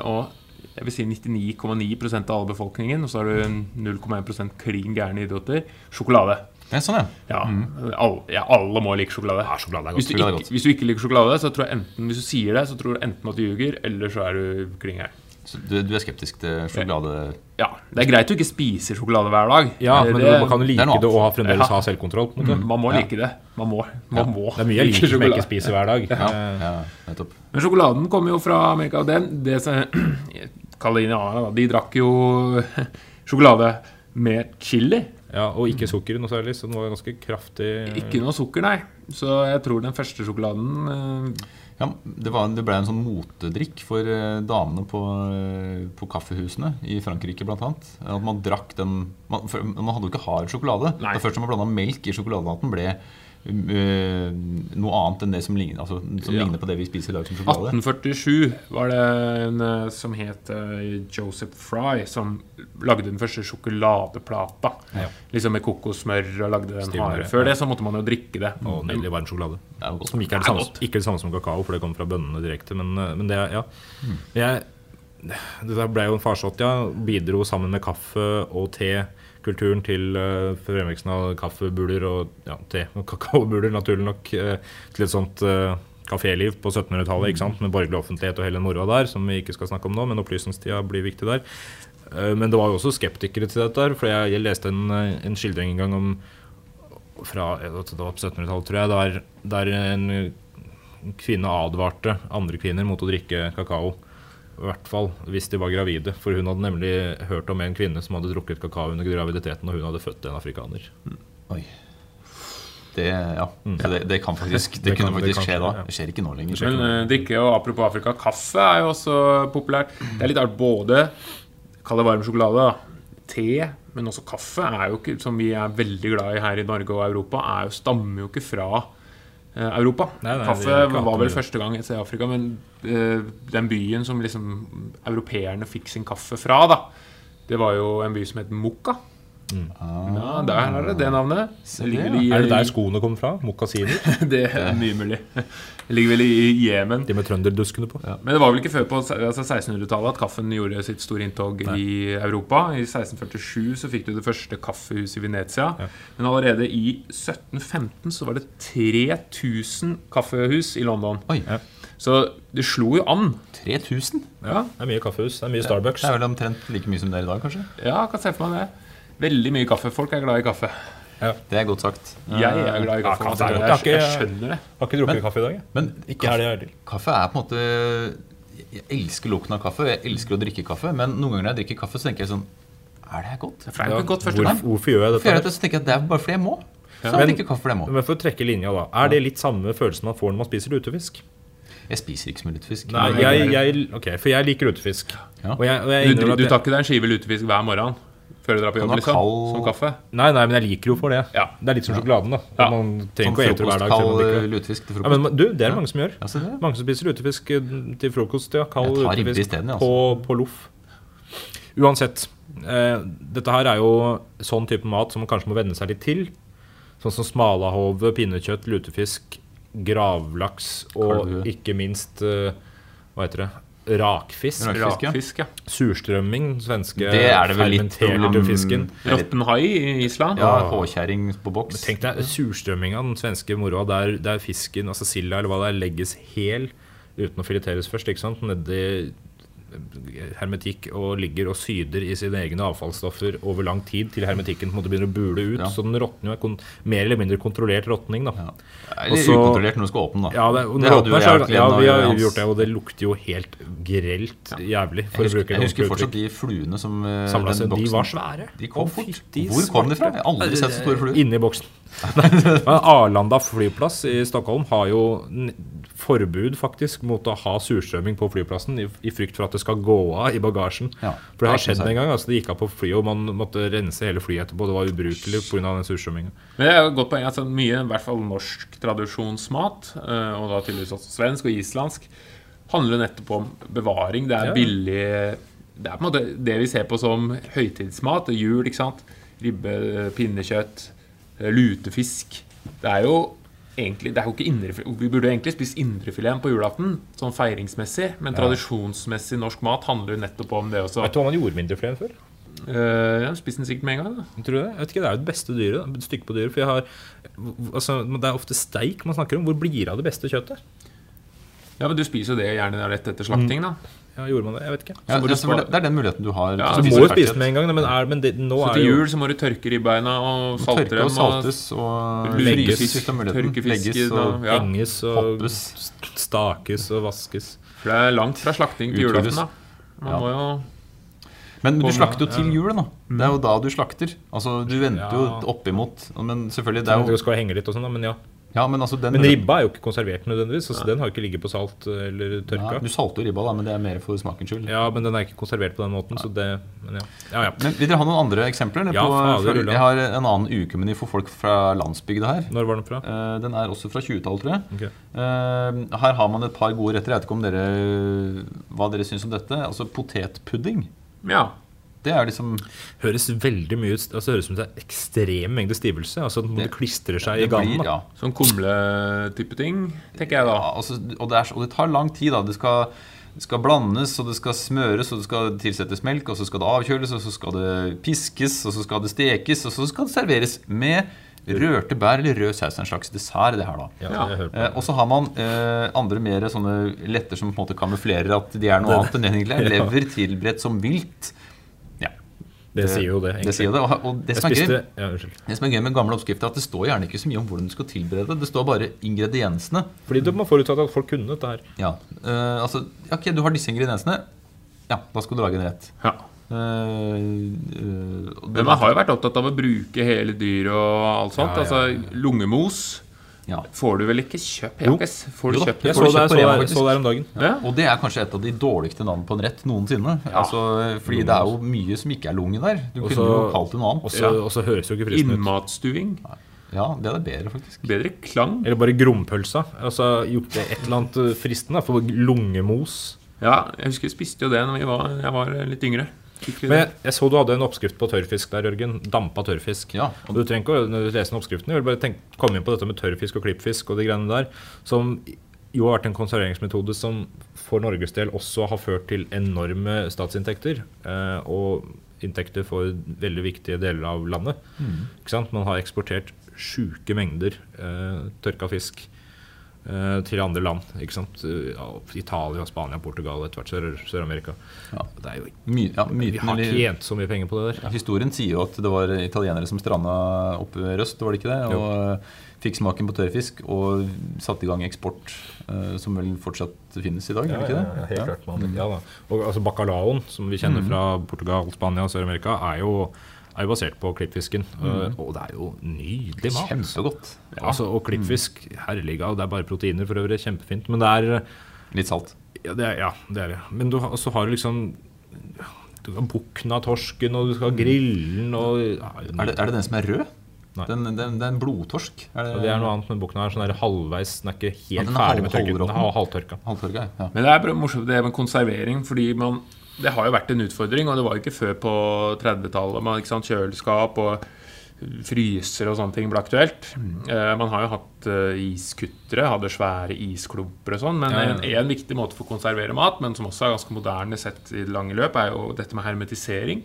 Og jeg vil si 99,9% av alle befolkningen, og så har du en 0,1 klin gærne idioter. Sjokolade. Det er sånn, ja. Ja, alle, ja, alle må like sjokolade. Ja, sjokolade er Hvis du, ikke, hvis du ikke liker sjokolade, så tror jeg enten Hvis du sier det, så tror du enten at du ljuger, eller så er du kling her. Så du, du er skeptisk til sjokolade? Ja, det er greit å ikke spise sjokolade hver dag. Ja, Det- men det- man kan jo det like noe det og fremdeles Ja. ha selvkontroll. på måte. Man må Ja. like det. Man må. Man må Det er mye jeg liker som jeg ikke spiser hver dag. Ja, Eh, ja nettopp. Men sjokoladen kommer jo fra Amerika. Og den det som Kalinerne, da, de drakk jo *clears throat* sjokolade med chili. Ja, Og ikke sukker noe særlig, så den var ganske kraftig. Ikke noe sukker, nei. Så jeg tror den første sjokoladen eh, Ja, det, var, det ble en sånn motedrikk for eh, damene på, eh, på kaffehusene i Frankrike bl.a. At man drakk den man, for, man hadde jo ikke hard sjokolade. Nei. Det var først da man blanda melk i sjokoladematen, ble eh, noe annet enn det som, ligner, altså, som Ja. ligner på det vi spiser i dag som sjokolade. 1847 var det en eh, som het eh, Joseph Fry, som lagde den første sjokoladeplata. Ja. Liksom med kokossmør og lagde den Stivnere. Før ja. det så måtte man jo drikke det. Og nydelig varm sjokolade. Som ikke er det, Det samme, ikke det samme som kakao, for det kommer fra bønnene direkte. Men, eh, men det ja. Mm. Jeg, det ble jo en farsott, ja. Bidro sammen med kaffe og te. Kulturen til uh, fremveksten av kaffebuler og ja, te og kakaobuler, naturlig nok, eh, til et sånt uh, kaféliv på 1700-tallet. ikke sant? Med borgerlig offentlighet og hele moroa der, som vi ikke skal snakke om nå. Men opplysningstida blir viktig der. Eh, men det var jo også skeptikere til dette. For jeg, jeg leste en, eh, en skildring en gang om fra det var på 1700-tallet, tror jeg, der, der en kvinne advarte andre kvinner mot å drikke kakao. I hvert fall hvis de var gravide. For hun hadde nemlig hørt om en kvinne som hadde drukket kakao under graviditeten, og hun hadde født en afrikaner. Oi. Det, ja. Så det, det kan faktisk Det, Det kunne kan, faktisk skje da. ja. Det skjer ikke nå lenger. Men uh, drikke, og apropos Afrika, kaffe er jo også populært. Det er litt art både Kall det varm sjokolade, da. Te, men også kaffe, er jo ikke, som vi er veldig glad i her i Norge og Europa, er jo, stammer jo ikke fra eh, Europa. Nei, nei, kaffe var vel første gang jeg ser i Afrika, men den byen som liksom europeerne fikk sin kaffe fra, da, det var jo en by som het Mokka. Ja, der er det det navnet. Det ligger i, Er det der skoene kom fra? Mokkasiner? *laughs* det er mye mulig. Det ligger vel i Jemen. De med trønderduskene på? Men det var vel ikke før på altså 1600-tallet at kaffen gjorde sitt store inntog i Europa. I 1647 så fikk du det første kaffehuset i Venezia. Ja. Men allerede i 1715 så var det 3000 kaffehus i London. Oi. Ja. Så det slo jo an. 3000? Ja, Det er mye kaffehus. Det er mye Starbucks. Det er vel omtrent like mye som det er i dag, kanskje? ja jeg kan se for meg det. Veldig mye kaffe. Folk er glad i kaffe. Det er godt sagt. Jeg er glad i Ja, kaffe. kaffe er altså. godt. jeg, Jeg jeg skjønner det. Har ikke drukket Men- kaffe i dag. jeg. Men Ikke her er til. Kaffe er på en måte Jeg elsker lukten av kaffe, jeg elsker å drikke kaffe, men noen ganger når jeg drikker kaffe, så tenker jeg sånn Er det her godt? Det er ja, godt Hvor, hvorfor gjør jeg For jeg dette? det, så tenker jeg at det er bare fordi jeg må. Så Men- jeg drikker kaffe fordi jeg må. Men for å trekke linja, da. Er det litt samme følelsen man får når man spiser lutefisk? Jeg spiser ikke så mye lutefisk. Nei, jeg, jeg, ok, For jeg liker lutefisk. Ja. Og jeg, og jeg Du, du tar ikke deg en skive lutefisk hver morgen før du drar på jobb? liksom? kald- Som kaffe? Nei, nei, men jeg liker jo for det. Ja. Det er litt som sjokoladen. da Ja. Man trenger Sånn ikke å ete hver dag. det. lutefisk til Ja, frokost. men du, Det er det mange som gjør. Ja. Mange som spiser lutefisk eh, til frokost. ja, Kald lutefisk isteden, altså. på, på loff. Uansett. Eh, dette her er jo sånn type mat som man kanskje må venne seg litt til. Sånn som smalahove, pinnekjøtt, lutefisk, gravlaks og Kalvue. ikke minst uh, Hva heter det? rakfisk. Rakfisk. Rakfisk, ja. Surstrømming, svenske Det er det vel litt problem- fisken. Råtten hai i Island. Ja, Håkjerring på boks. Tenk deg surstrømminga, den svenske moroa, der, der fisken, altså silda eller hva det er, legges hel uten å fileteres først. ikke sant? Nedi hermetikk og ligger og syder i sine egne avfallsstoffer over lang tid til hermetikken på en måte begynner å bule ut. Ja. Så den råtner jo er mer eller mindre kontrollert råtning. da. Eller Også, ukontrollert når du skal åpne, da. Ja, det, Det råtner jeg ja, vi har hans- gjort det, og det lukter jo helt grelt jævlig. Jeg husker, jeg husker fortsatt de fluene som Samla Samlet den seg, de var svære. De kom fort. De Hvor kom de fra? Jeg har aldri sett så store fluer. Inni boksen. *laughs* Arlanda flyplass i Stockholm har jo forbud faktisk mot å ha surstrømming på flyplassen i, i frykt for at det skal gå av i bagasjen. Ja, For det har det skjedd en gang. altså Det gikk av på flyet, og man måtte rense hele flyet etterpå. Det var ubrukelig pga. den surstrømminga. Men det er jo et godt poeng. Altså, mye, i hvert fall norsk tradisjonsmat, eh, og da tydeligvis også svensk og islandsk, handler nettopp om bevaring. Det er Ja. billig Det er på en måte det vi ser på som høytidsmat. Jul, ikke sant. Ribbe, pinnekjøtt, eh, lutefisk. Det er jo egentlig det er jo ikke indre, Vi burde egentlig spist indrefileten på julaften, sånn feiringsmessig, men tradisjonsmessig norsk mat handler jo nettopp om det også. Vet du hva man gjorde med indrefileten før? Uh, ja, Spis den sikkert med en gang. da Tror du det? Jeg vet ikke, Det er jo det beste dyret. Stykket på dyret. For jeg har, altså, Det er ofte steik man snakker om. Hvor blir det av det beste kjøttet? Ja, men Du spiser jo det gjerne rett etter slakting, da. Ja, Gjorde man det? Jeg vet ikke. Ja, ja, det, er- det er den muligheten du har. Ja, så Du må jo spise den med en gang, men, er, men det, nå Så til jul så må du tørke ribbeina og salte Tørke dem. og saltes og Legges. Legges og ja. henges og hoppes. stakes og vaskes. For det er langt fra slakting til julaften, da. Man Ja. må jo Men du slakter jo til jul, da. Det er jo da du slakter. Altså, Du venter jo oppimot. Men selvfølgelig, det er jo Du skal henge litt og sånn, da, men ja. Ja, men altså den Men ribba er jo ikke konservert nødvendigvis. Altså, den har jo ikke ligget på salt eller Nei, tørka. Du salter jo ribba, da, men det er mer for smakens skyld. Ja, men den er ikke konservert på den måten, så det Men ja. ja, ja. Men Vil dere ha noen andre eksempler? Ja, på, fader, for jeg har en annen ukemeny for folk fra landsbygda her. Når var den fra? Eh, Den er også fra 20-tallet, tror jeg. Okay. Eh, Her har man et par gode retter. Jeg vet ikke om dere hva dere syns om dette. Altså potetpudding. Ja. Det er liksom Høres veldig mye ut altså, Høres ut som det er ekstrem mengde stivelse. Altså at det Det- klistrer seg i det i ganen. ja. Sånn kumle-type ting, tenker jeg da. Ja, altså, og, det er, og det tar lang tid. da Det skal, det skal blandes, og det skal smøres, og det skal tilsettes melk, og så skal det avkjøles, og så skal det piskes, og så skal det stekes, og så skal det serveres med rørte bær eller rød saus. En slags dessert, det her, da. Ja. Eh, og så har man eh, andre mer sånne letter som på en måte kamuflerer at de er noe annet enn egentlig er. *laughs* Ja. Lever tilberedt som vilt. Det sier jo det, egentlig. det sier det. Og, og det, som er gøy, ja, det som er gøy med gamle oppskrifter, er at det står gjerne ikke så mye om hvordan du skal tilberede det. Det står bare ingrediensene. Fordi du må forutsette at folk kunne dette her. Ja, uh, altså, ok, du har disse ingrediensene. Ja, da skal du lage en rett. Ja. Uh, uh, Men man har jo vært opptatt av å bruke hele dyret og alt sånt. Ja, ja, ja. Altså lungemos ja. får du vel ikke kjøpt? Jakes? Får du Jo kjøpt Jeg så du det, kjøpt så på det, faktisk. så det her om dagen. Ja. Og det er kanskje et av de dårligste navnene på en rett noensinne. Altså, fordi det er jo mye som ikke er lunge der. Du også, kunne jo kalt det noe annet. Og så høres jo ikke fristende ut. Innmatstuing. Ja, det er det bedre, faktisk. Bedre klang. Eller bare grompølsa. Altså gjort det et eller annet fristende. For lungemos. Ja, jeg husker jeg spiste jo det når vi var, jeg var litt yngre. Men jeg, jeg så du hadde en oppskrift på tørrfisk der, Jørgen. Dampa tørrfisk. Ja, Og du trenger ikke å når du leser den oppskriften. Jeg vil bare tenke, komme inn på dette med tørrfisk og klippfisk og de greiene der. Som jo har vært en konserveringsmetode som for Norges del også har ført til enorme statsinntekter. Eh, og inntekter for veldig viktige deler av landet. Ikke sant? Man har eksportert sjuke mengder eh, tørka fisk eh, til andre land. Ikke sant? Eh, Italia, Spania, Portugal, etter hvert Sør- Sør-Amerika. Ja. Det er jo My, ja, Vi har ikke tjent så mye penger på det der. ja, historien sier jo at det var italienere som stranda oppe ved Røst, var det ikke det? Og eh, fikk smaken på tørrfisk og satte i gang eksport, eh, som vel fortsatt finnes i dag? er det ikke det? helt Ja. klart. Man, ja, da. Og altså Bacalaoen, som vi kjenner fra Portugal, Spania og Sør-Amerika, er jo, er jo basert på klippfisken. Og- Og det er jo nydelig mat. Kjempegodt. Altså, og klippfisk, herliga, det er bare proteiner for øvrig, kjempefint. Men det er Litt salt. Ja, det er, ja, det, er det. Men du, så har du liksom Du kan bukna torsken, og du skal ha grillen og ja, Er det, er det den som er rød? Nei. Den, den, det er en blodtorsk. Er det, det er noe annet, men bukna er sånn der halvveis Den er ikke helt ja, er ferdig med halv- tørken. Den er halvtørka. Halvtørka, ja. Men det er bare morsomt det med konservering, fordi man Det har jo vært en utfordring, og det var jo ikke før på 30-tallet med kjøleskap og fryser og sånne ting ble aktuelt. Eh, man har jo hatt uh, iskuttere, hadde svære isklumper og sånn. Men Ja, ja. En, en viktig måte for å konservere mat, men som også er ganske moderne sett i det lange løp, er jo dette med hermetisering.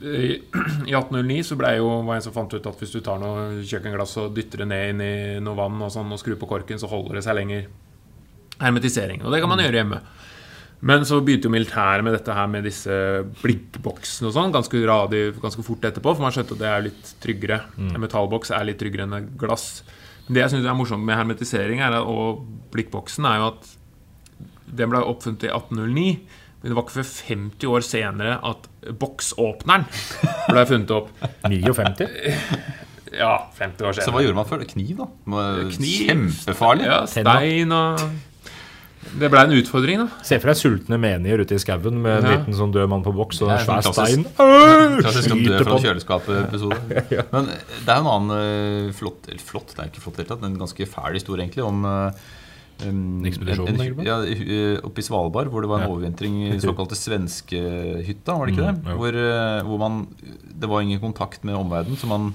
I, *clears throat* I 1809 så ble jo, var en som fant ut at hvis du tar noe kjøkkenglass og dytter det ned inn i noe vann og, sånn, og skrur på korken, så holder det seg lenger. Hermetisering. Og det kan man gjøre hjemme. Men så begynte jo militæret med dette her med disse blikkboksene og sånn ganske radig, ganske fort etterpå, for man skjønte at det er litt tryggere. En metallboks er litt tryggere enn et glass. Men det jeg syns er morsomt med hermetisering er og blikkboksen, er jo at den ble oppfunnet i 1809. Men det var ikke før 50 år senere at boksåpneren ble funnet opp. *laughs* 59? Ja, 50 år senere. Så hva gjorde man før? Kniv, da? Kniv. Kjempefarlig. Ja, stein og Det ble en utfordring, da. Se for deg sultne menier ute i skauen med en Ja. liten sånn død mann på boks og en svær sånn stein. klassisk- om død fra kjøleskapet-episode. *laughs* Men det er en annen uh, flott Eller flott, det er ikke flott i det hele tatt, en ganske fæl historie, egentlig, om uh, um, Ekspedisjonen, på? Ja, oppe i Svalbard, hvor det var en Ja. overvintring i *laughs* såkalte svenskehytta, var det ikke det? Mm, ja. hvor, eh, hvor man Det var ingen kontakt med omverdenen, så man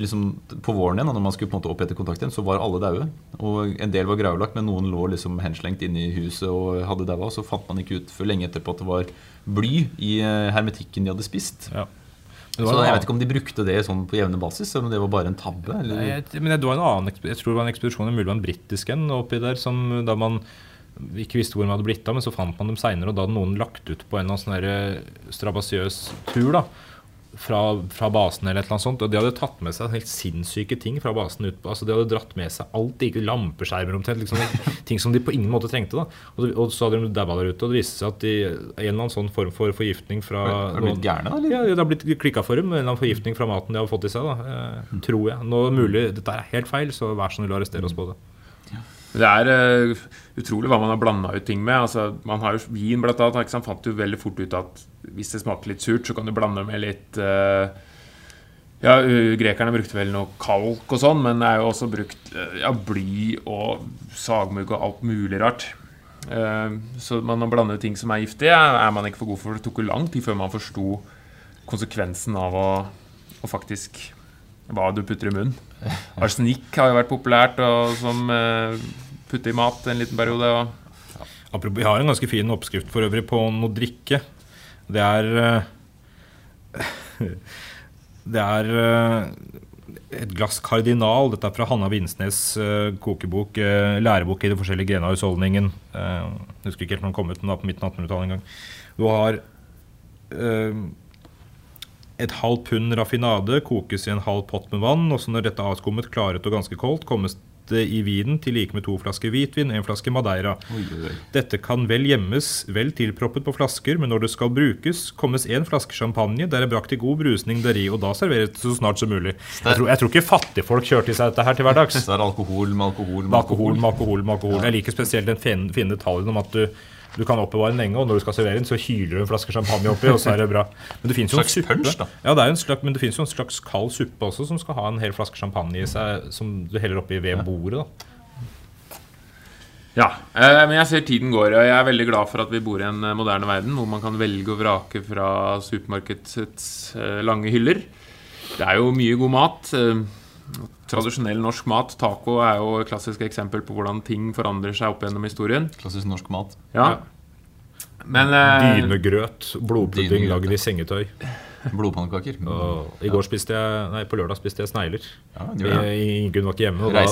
liksom På våren igjen, da, når man skulle på en måte opprette kontakt igjen, så var alle daue. Og en del var gravlagt, men noen lå liksom henslengt inne i huset og hadde daua. Så fant man ikke ut før lenge etterpå at det var bly i eh, hermetikken de hadde spist. Ja. Så jeg vet ikke om de brukte det sånn på jevne basis, eller om det var bare en tabbe. Nei, jeg, men det var en annen Jeg tror det var en ekspedisjon, mulig det var en britisk en oppi der, som da man ikke visste hvor de hadde blitt av, men så fant man dem seinere, og da hadde noen lagt ut på en eller annen sånn der strabasiøs tur da, fra, fra basen eller et eller annet sånt, og de hadde tatt med seg helt sinnssyke ting fra basen ut på, altså de hadde dratt med seg alt, ikke lampeskjermer omtrent, liksom, *laughs* ting som de på ingen måte trengte da, og, og så hadde de daua der ute, og det viste seg at de, en eller annen sånn form for forgiftning fra Har de blitt gærne, da? Eller? ja, det har blitt klikka for dem. En eller annen forgiftning fra maten de har fått i seg. Da. Eh, tror jeg. Nå det mulig Dette er helt feil, så vær så snill å arrestere oss på det. Det er eh, utrolig hva man har blanda ut ting med. Altså, man har jo Vin blant annet, ikke sant, fant jo veldig fort ut at hvis det smaker litt surt, så kan du blande med litt uh, Ja, grekerne brukte vel noe kalk og sånn, men det er jo også brukt uh, ja, bly og sagmugg og alt mulig rart. Uh, så man har blandet ting som er giftige, er man ikke for god for. Det tok jo lang tid før man forsto konsekvensen av å, å faktisk hva du putter i munnen. *laughs* Arsenikk har jo vært populært og som putte i mat en liten periode. Og, Apropos, Vi har en ganske fin oppskrift for øvrig på noe drikke. Det er eh, *laughs* Det er eh, et glass kardinal. Dette er fra Hanna Vinsnes eh, kokebok, lærebok i de forskjellige grenene av husholdningen. Jeg husker ikke helt når den kom ut, men da på midten av 1800-tallet en gang. Du har et halvt pund raffinade kokes i en halv pott med vann. og så Når dette er avskummet, klaret og ganske koldt, kommes det i vinen til like med to flasker hvitvin en flaske madeira. Oi, oi. Dette kan vel gjemmes vel tilproppet på flasker, men når det skal brukes, kommes en flaske champagne, der er brakt i god brusning deri, og da serveres det så snart som mulig. Jeg tror, jeg tror ikke fattigfolk kjørte i seg dette her til hverdags. Så er det alkohol med alkohol med alkohol, alkohol. med alkohol, med alkohol. Jeg liker spesielt den fine detaljen om at du, du kan oppbevare den lenge, og når du skal servere den, så hyler du en flaske champagne oppi, og så er det bra. Men det finnes jo en Slags suppe. punch, da. Ja, det er jo en slags, men det finnes jo en slags kald suppe også, som skal ha en hel flaske champagne i seg, som du heller oppi ved bordet. da. ja, eh, Men jeg ser tiden går, og jeg er veldig glad for at vi bor i en eh, moderne verden hvor man kan velge og vrake fra supermarkedets eh, lange hyller. Det er jo mye god mat. Tradisjonell norsk mat, taco, er jo et klassisk eksempel på hvordan ting forandrer seg opp gjennom historien. Klassisk norsk mat. Ja. Men eh, Dynegrøt, blodpudding lagd i sengetøy. Blodpannekaker. Og I går spiste jeg, nei, på lørdag spiste jeg snegler. Ja. I- Ingunn var ikke hjemme. Og da,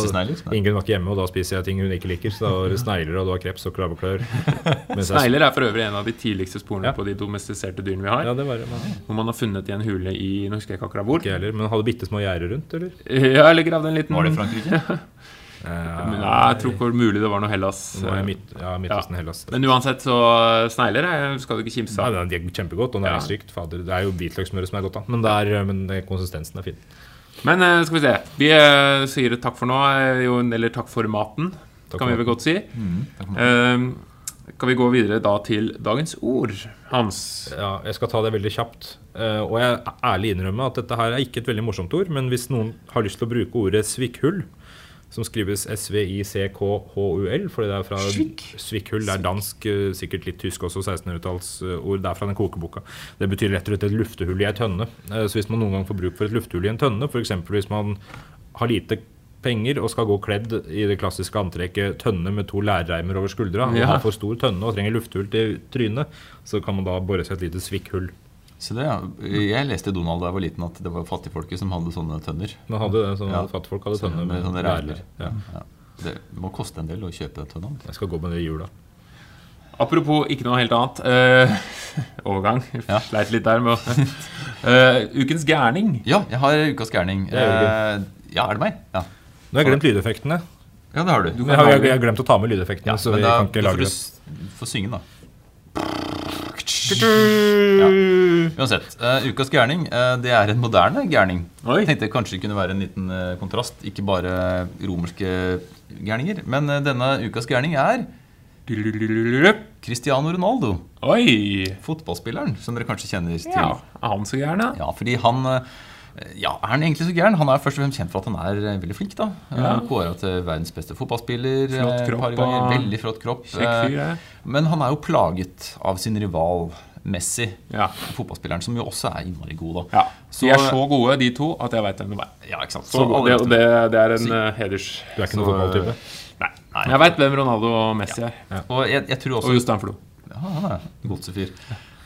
Ingunn var ikke hjemme, og da spiser jeg ting hun ikke liker. Så da var det snegler, og det var kreps og krabbeklør. *laughs* Snegler er for øvrig en av de tidligste sporene Ja. på de domestiserte dyrene vi har. Ja, det var det. Hvor man har funnet i en hule i Nå husker jeg ikke akkurat hvor. Ikke heller. Men hadde bitte små gjerder rundt, eller? Ja, eller gravd en liten Var det Frankrike? *laughs* Men, Nei, jeg tror ikke mulig det var noe Hellas. Var midt, ja, Midtøsten Hellas. Men uansett, så snegler er- skal du ikke kimse Ja, av. det er kjempegodt og næringsrikt. Fader, det er jo hvitløkssmøret som er godt, da. Men, er, men konsistensen er fin. Men eh, skal vi se. Vi eh, sier takk for nå, eh, eller takk for maten, Takk kan for vi vel godt si. Mm. Eh, kan vi gå videre da til dagens ord, Hans? Ja, jeg skal ta det veldig kjapt. Uh, og jeg ærlig innrømme at dette her er ikke et veldig morsomt ord, men hvis noen har lyst til å bruke ordet svikkhull, som skrives S-V-I-C-K-H-U-L, fordi det er fra Svikkhull. Det er dansk, eh, sikkert litt tysk også, 1600-tallsord. Det er fra den kokeboka. Det betyr rett og slett et luftehull i ei tønne. Eh, Så hvis man noen gang får bruk for et luftehull i en tønne, f.eks. hvis man har lite penger og skal gå kledd i det klassiske antrekket tønne med to lærreimer over skuldra, og Ja. har for stor tønne og trenger luftehull til trynet, så kan man da bore seg et lite svikkhull. Så det, ja. Jeg leste i Donald da jeg var liten at det var fattigfolket som hadde sånne tønner. Man hadde det, sånn Ja. Fattigfolk hadde tønner med med sånne ræler. Ja. Ja. Det må koste en del å kjøpe tønna. Jeg skal gå med det i jula. Apropos ikke noe helt annet. Uh, *laughs* overgang. Ja. Sleit litt der med å uh, *laughs* Ukens gærning. Ja, jeg har ukas gærning. Uh, ja, er det meg? Ja. Nå har jeg glemt lydeffektene. ja, det har du. Jeg har, jeg, jeg har glemt å ta med lydeffektene, Ja, så vi da, kan ikke lage det. Du får synge, da. Ja. Uansett. Uh, ukas gærning uh, det er en moderne gærning. Oi. Jeg tenkte kanskje det kunne være en liten uh, kontrast. Ikke bare romerske gærninger. Men denne ukas gærning er Cristiano Ronaldo. Oi! Fotballspilleren som dere kanskje kjenner til. Ja, er han så gæren. Ja, fordi han eh, ja, Er han egentlig så gæren? Han er først og fremst kjent for at han er eh, veldig flink. da Ja. Kåra til verdens beste fotballspiller. Flott eh, kropp par ganger. Veldig flott kropp. Kjekk fyr, ja. Men han er jo plaget av sin rival Messi, Ja. fotballspilleren, som jo også er innmari god. da ja. Så- De er så gode, de to, at jeg veit hvem de er. Ja, ikke sant? Så, Så det, det, det er en eh, heders... Du er ikke noen Så- fotballtype? Nei. Nei. Jeg veit hvem Ronaldo og Messi er. hvem. Og jeg, jeg også Og Jostein Flo. Ja, han er en godsefyr.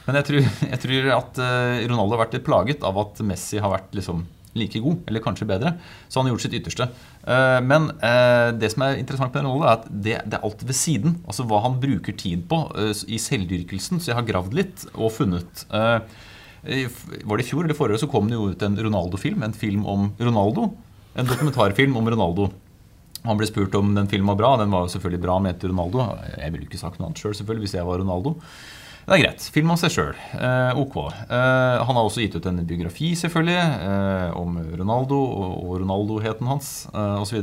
Men jeg tror, *laughs* jeg tror at eh, Ronaldo har vært litt plaget av at Messi har vært liksom like god, eller kanskje bedre. Så han har gjort sitt ytterste. Eh, men eh, det som er interessant med Ronaldo, er at det, det er alt ved siden. Altså hva han bruker tid på i selvdyrkelsen. Så jeg har gravd litt og funnet Var det i fjor eller forrige så kom det jo ut en Ronaldo-film. En film om Ronaldo. En dokumentarfilm om Ronaldo. Han ble spurt om den filmen var bra. Den var jo selvfølgelig bra, mente Ronaldo. Jeg ville ikke sagt noe annet sjøl, selv, hvis jeg var Ronaldo. Det er greit. Film om seg sjøl. Eh, ok. Eh, han har også gitt ut en biografi, selvfølgelig, eh, om Ronaldo og, og Ronaldo-heten hans eh, osv.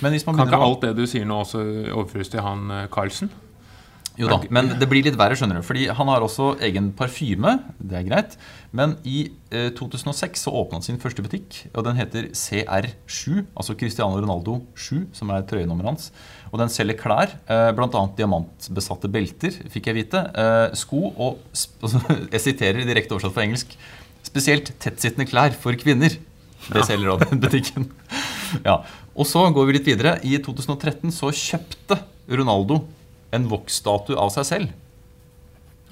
Men hvis man Kan ikke å alt det du sier nå, også overføres til han eh, Carlsen? Jo da, men det blir litt verre, skjønner du. Fordi han har også egen parfyme. Det er greit. Men i eh, 2006 så åpna han sin første butikk, og den heter CR7. Altså Cristiano Ronaldo 7, som er trøyenummeret hans. Og den selger klær, eh, bl.a. diamantbesatte belter, fikk jeg vite. Eh, sko og *laughs* altså, Jeg siterer direkte oversatt fra engelsk. Spesielt tettsittende klær for kvinner. Det selger da den butikken. Ja. Og så går vi litt videre. I 2013 så kjøpte Ronaldo en voksstatue av seg selv.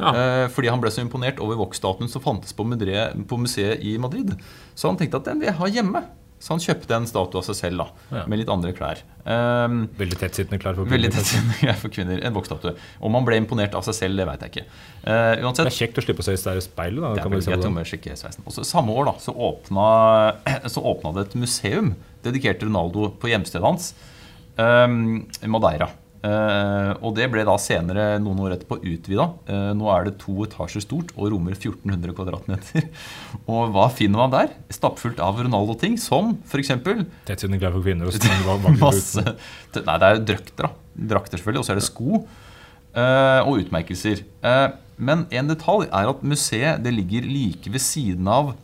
Ja. Eh, fordi han ble så imponert over voksstatuen som fantes på museet i Madrid. Så han tenkte at den vil jeg ha hjemme. Så han kjøpte en statue av seg selv da, Ja. med litt andre klær. Um, Veldig tettsittende klær for veldig kvinner. klær for kvinner. En voksstatue. Om han ble imponert av seg selv, det veit jeg ikke. Eh, Det er kjekt å slippe å se i speilet. Da. det er veldig greit jeg sjekker sveisen. Også, samme år da, så åpna, *clears throat* så åpna det et museum dedikert til Ronaldo på hjemstedet hans, um, Madeira. Eh, og det ble da senere noen år etterpå utvida. Eh, nå er det to etasjer stort og rommer 1400 kvadratmeter. *laughs* og hva finner man der? Stappfullt av Ronaldo-ting, som f.eks. Tettsittende klær for kvinner og *laughs* Masse Nei, det er jo drakter, da. Drakter selvfølgelig. Og så er det sko. eh, og utmerkelser. Men en detalj er at museet det ligger like ved siden av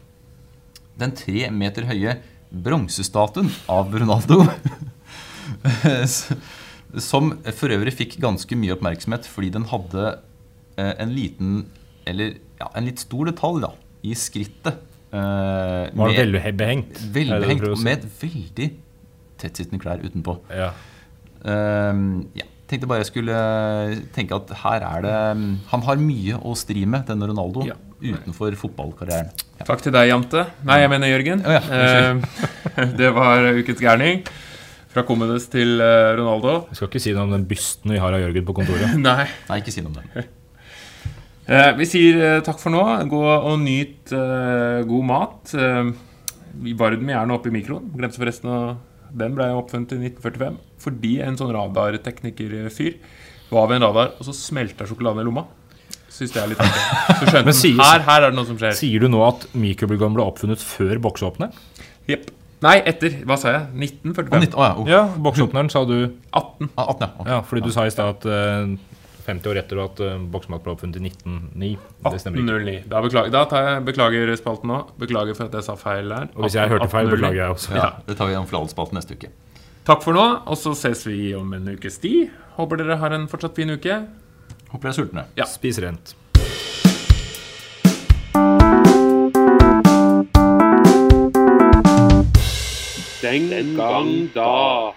den tre meter høye bronsestatuen av Ronaldo. *laughs* Som for øvrig fikk ganske mye oppmerksomhet fordi den hadde eh, en liten Eller ja, en litt stor detalj da i skrittet. eh, Var med- det Velbehengt si? med et veldig tettsittende klær utenpå. Ja. Ehm, ja, tenkte bare jeg skulle tenke at her er det Han har mye å stri med, denne Ronaldo, Ja. utenfor fotballkarrieren. Ja. Takk til deg, Jante. Nei, jeg mener Jørgen. Oh, ja, Eh, *laughs* det var ukens gærning. Fra Commodes til eh, Ronaldo. Jeg skal ikke si noe om den bysten vi har av Jørgen på kontoret. *laughs* Nei. Nei, ikke si noe om det. *laughs* Eh, vi sier eh, takk for nå. Gå og nyt god mat. Vi varm den gjerne opp i mikroen. Glemte forresten å Den ble oppfunnet i 1945 fordi en sånn radarteknikerfyr var ved en radar, og så smelta sjokoladen i lomma. Syns det er litt artig. Så skjønte han *laughs* her, her er det noe som skjer. Sier du nå at mikrobølgeovnen ble oppfunnet før boksåpner? Jepp. Nei, etter. Hva sa jeg? Å, 1945? 19, oh, ja, oh. Ja, boksåpneren sa du 18. Ah, 18, ja. Okay. Ja, fordi du sa i stad at uh, 50 år etter at uh, boksemat ble oppfunnet i 1909. Det stemmer ikke. 1809. Da, beklager, da tar jeg beklager spalten nå. Beklager for at jeg sa feil der. Og hvis jeg hørte feil, beklager jeg også. Ja, det tar vi om fladspalten neste uke. Takk for nå, og så ses vi om en ukes tid. Håper dere har en fortsatt fin uke. Håper dere er sultne. Ja. Spis rent. Den gang da.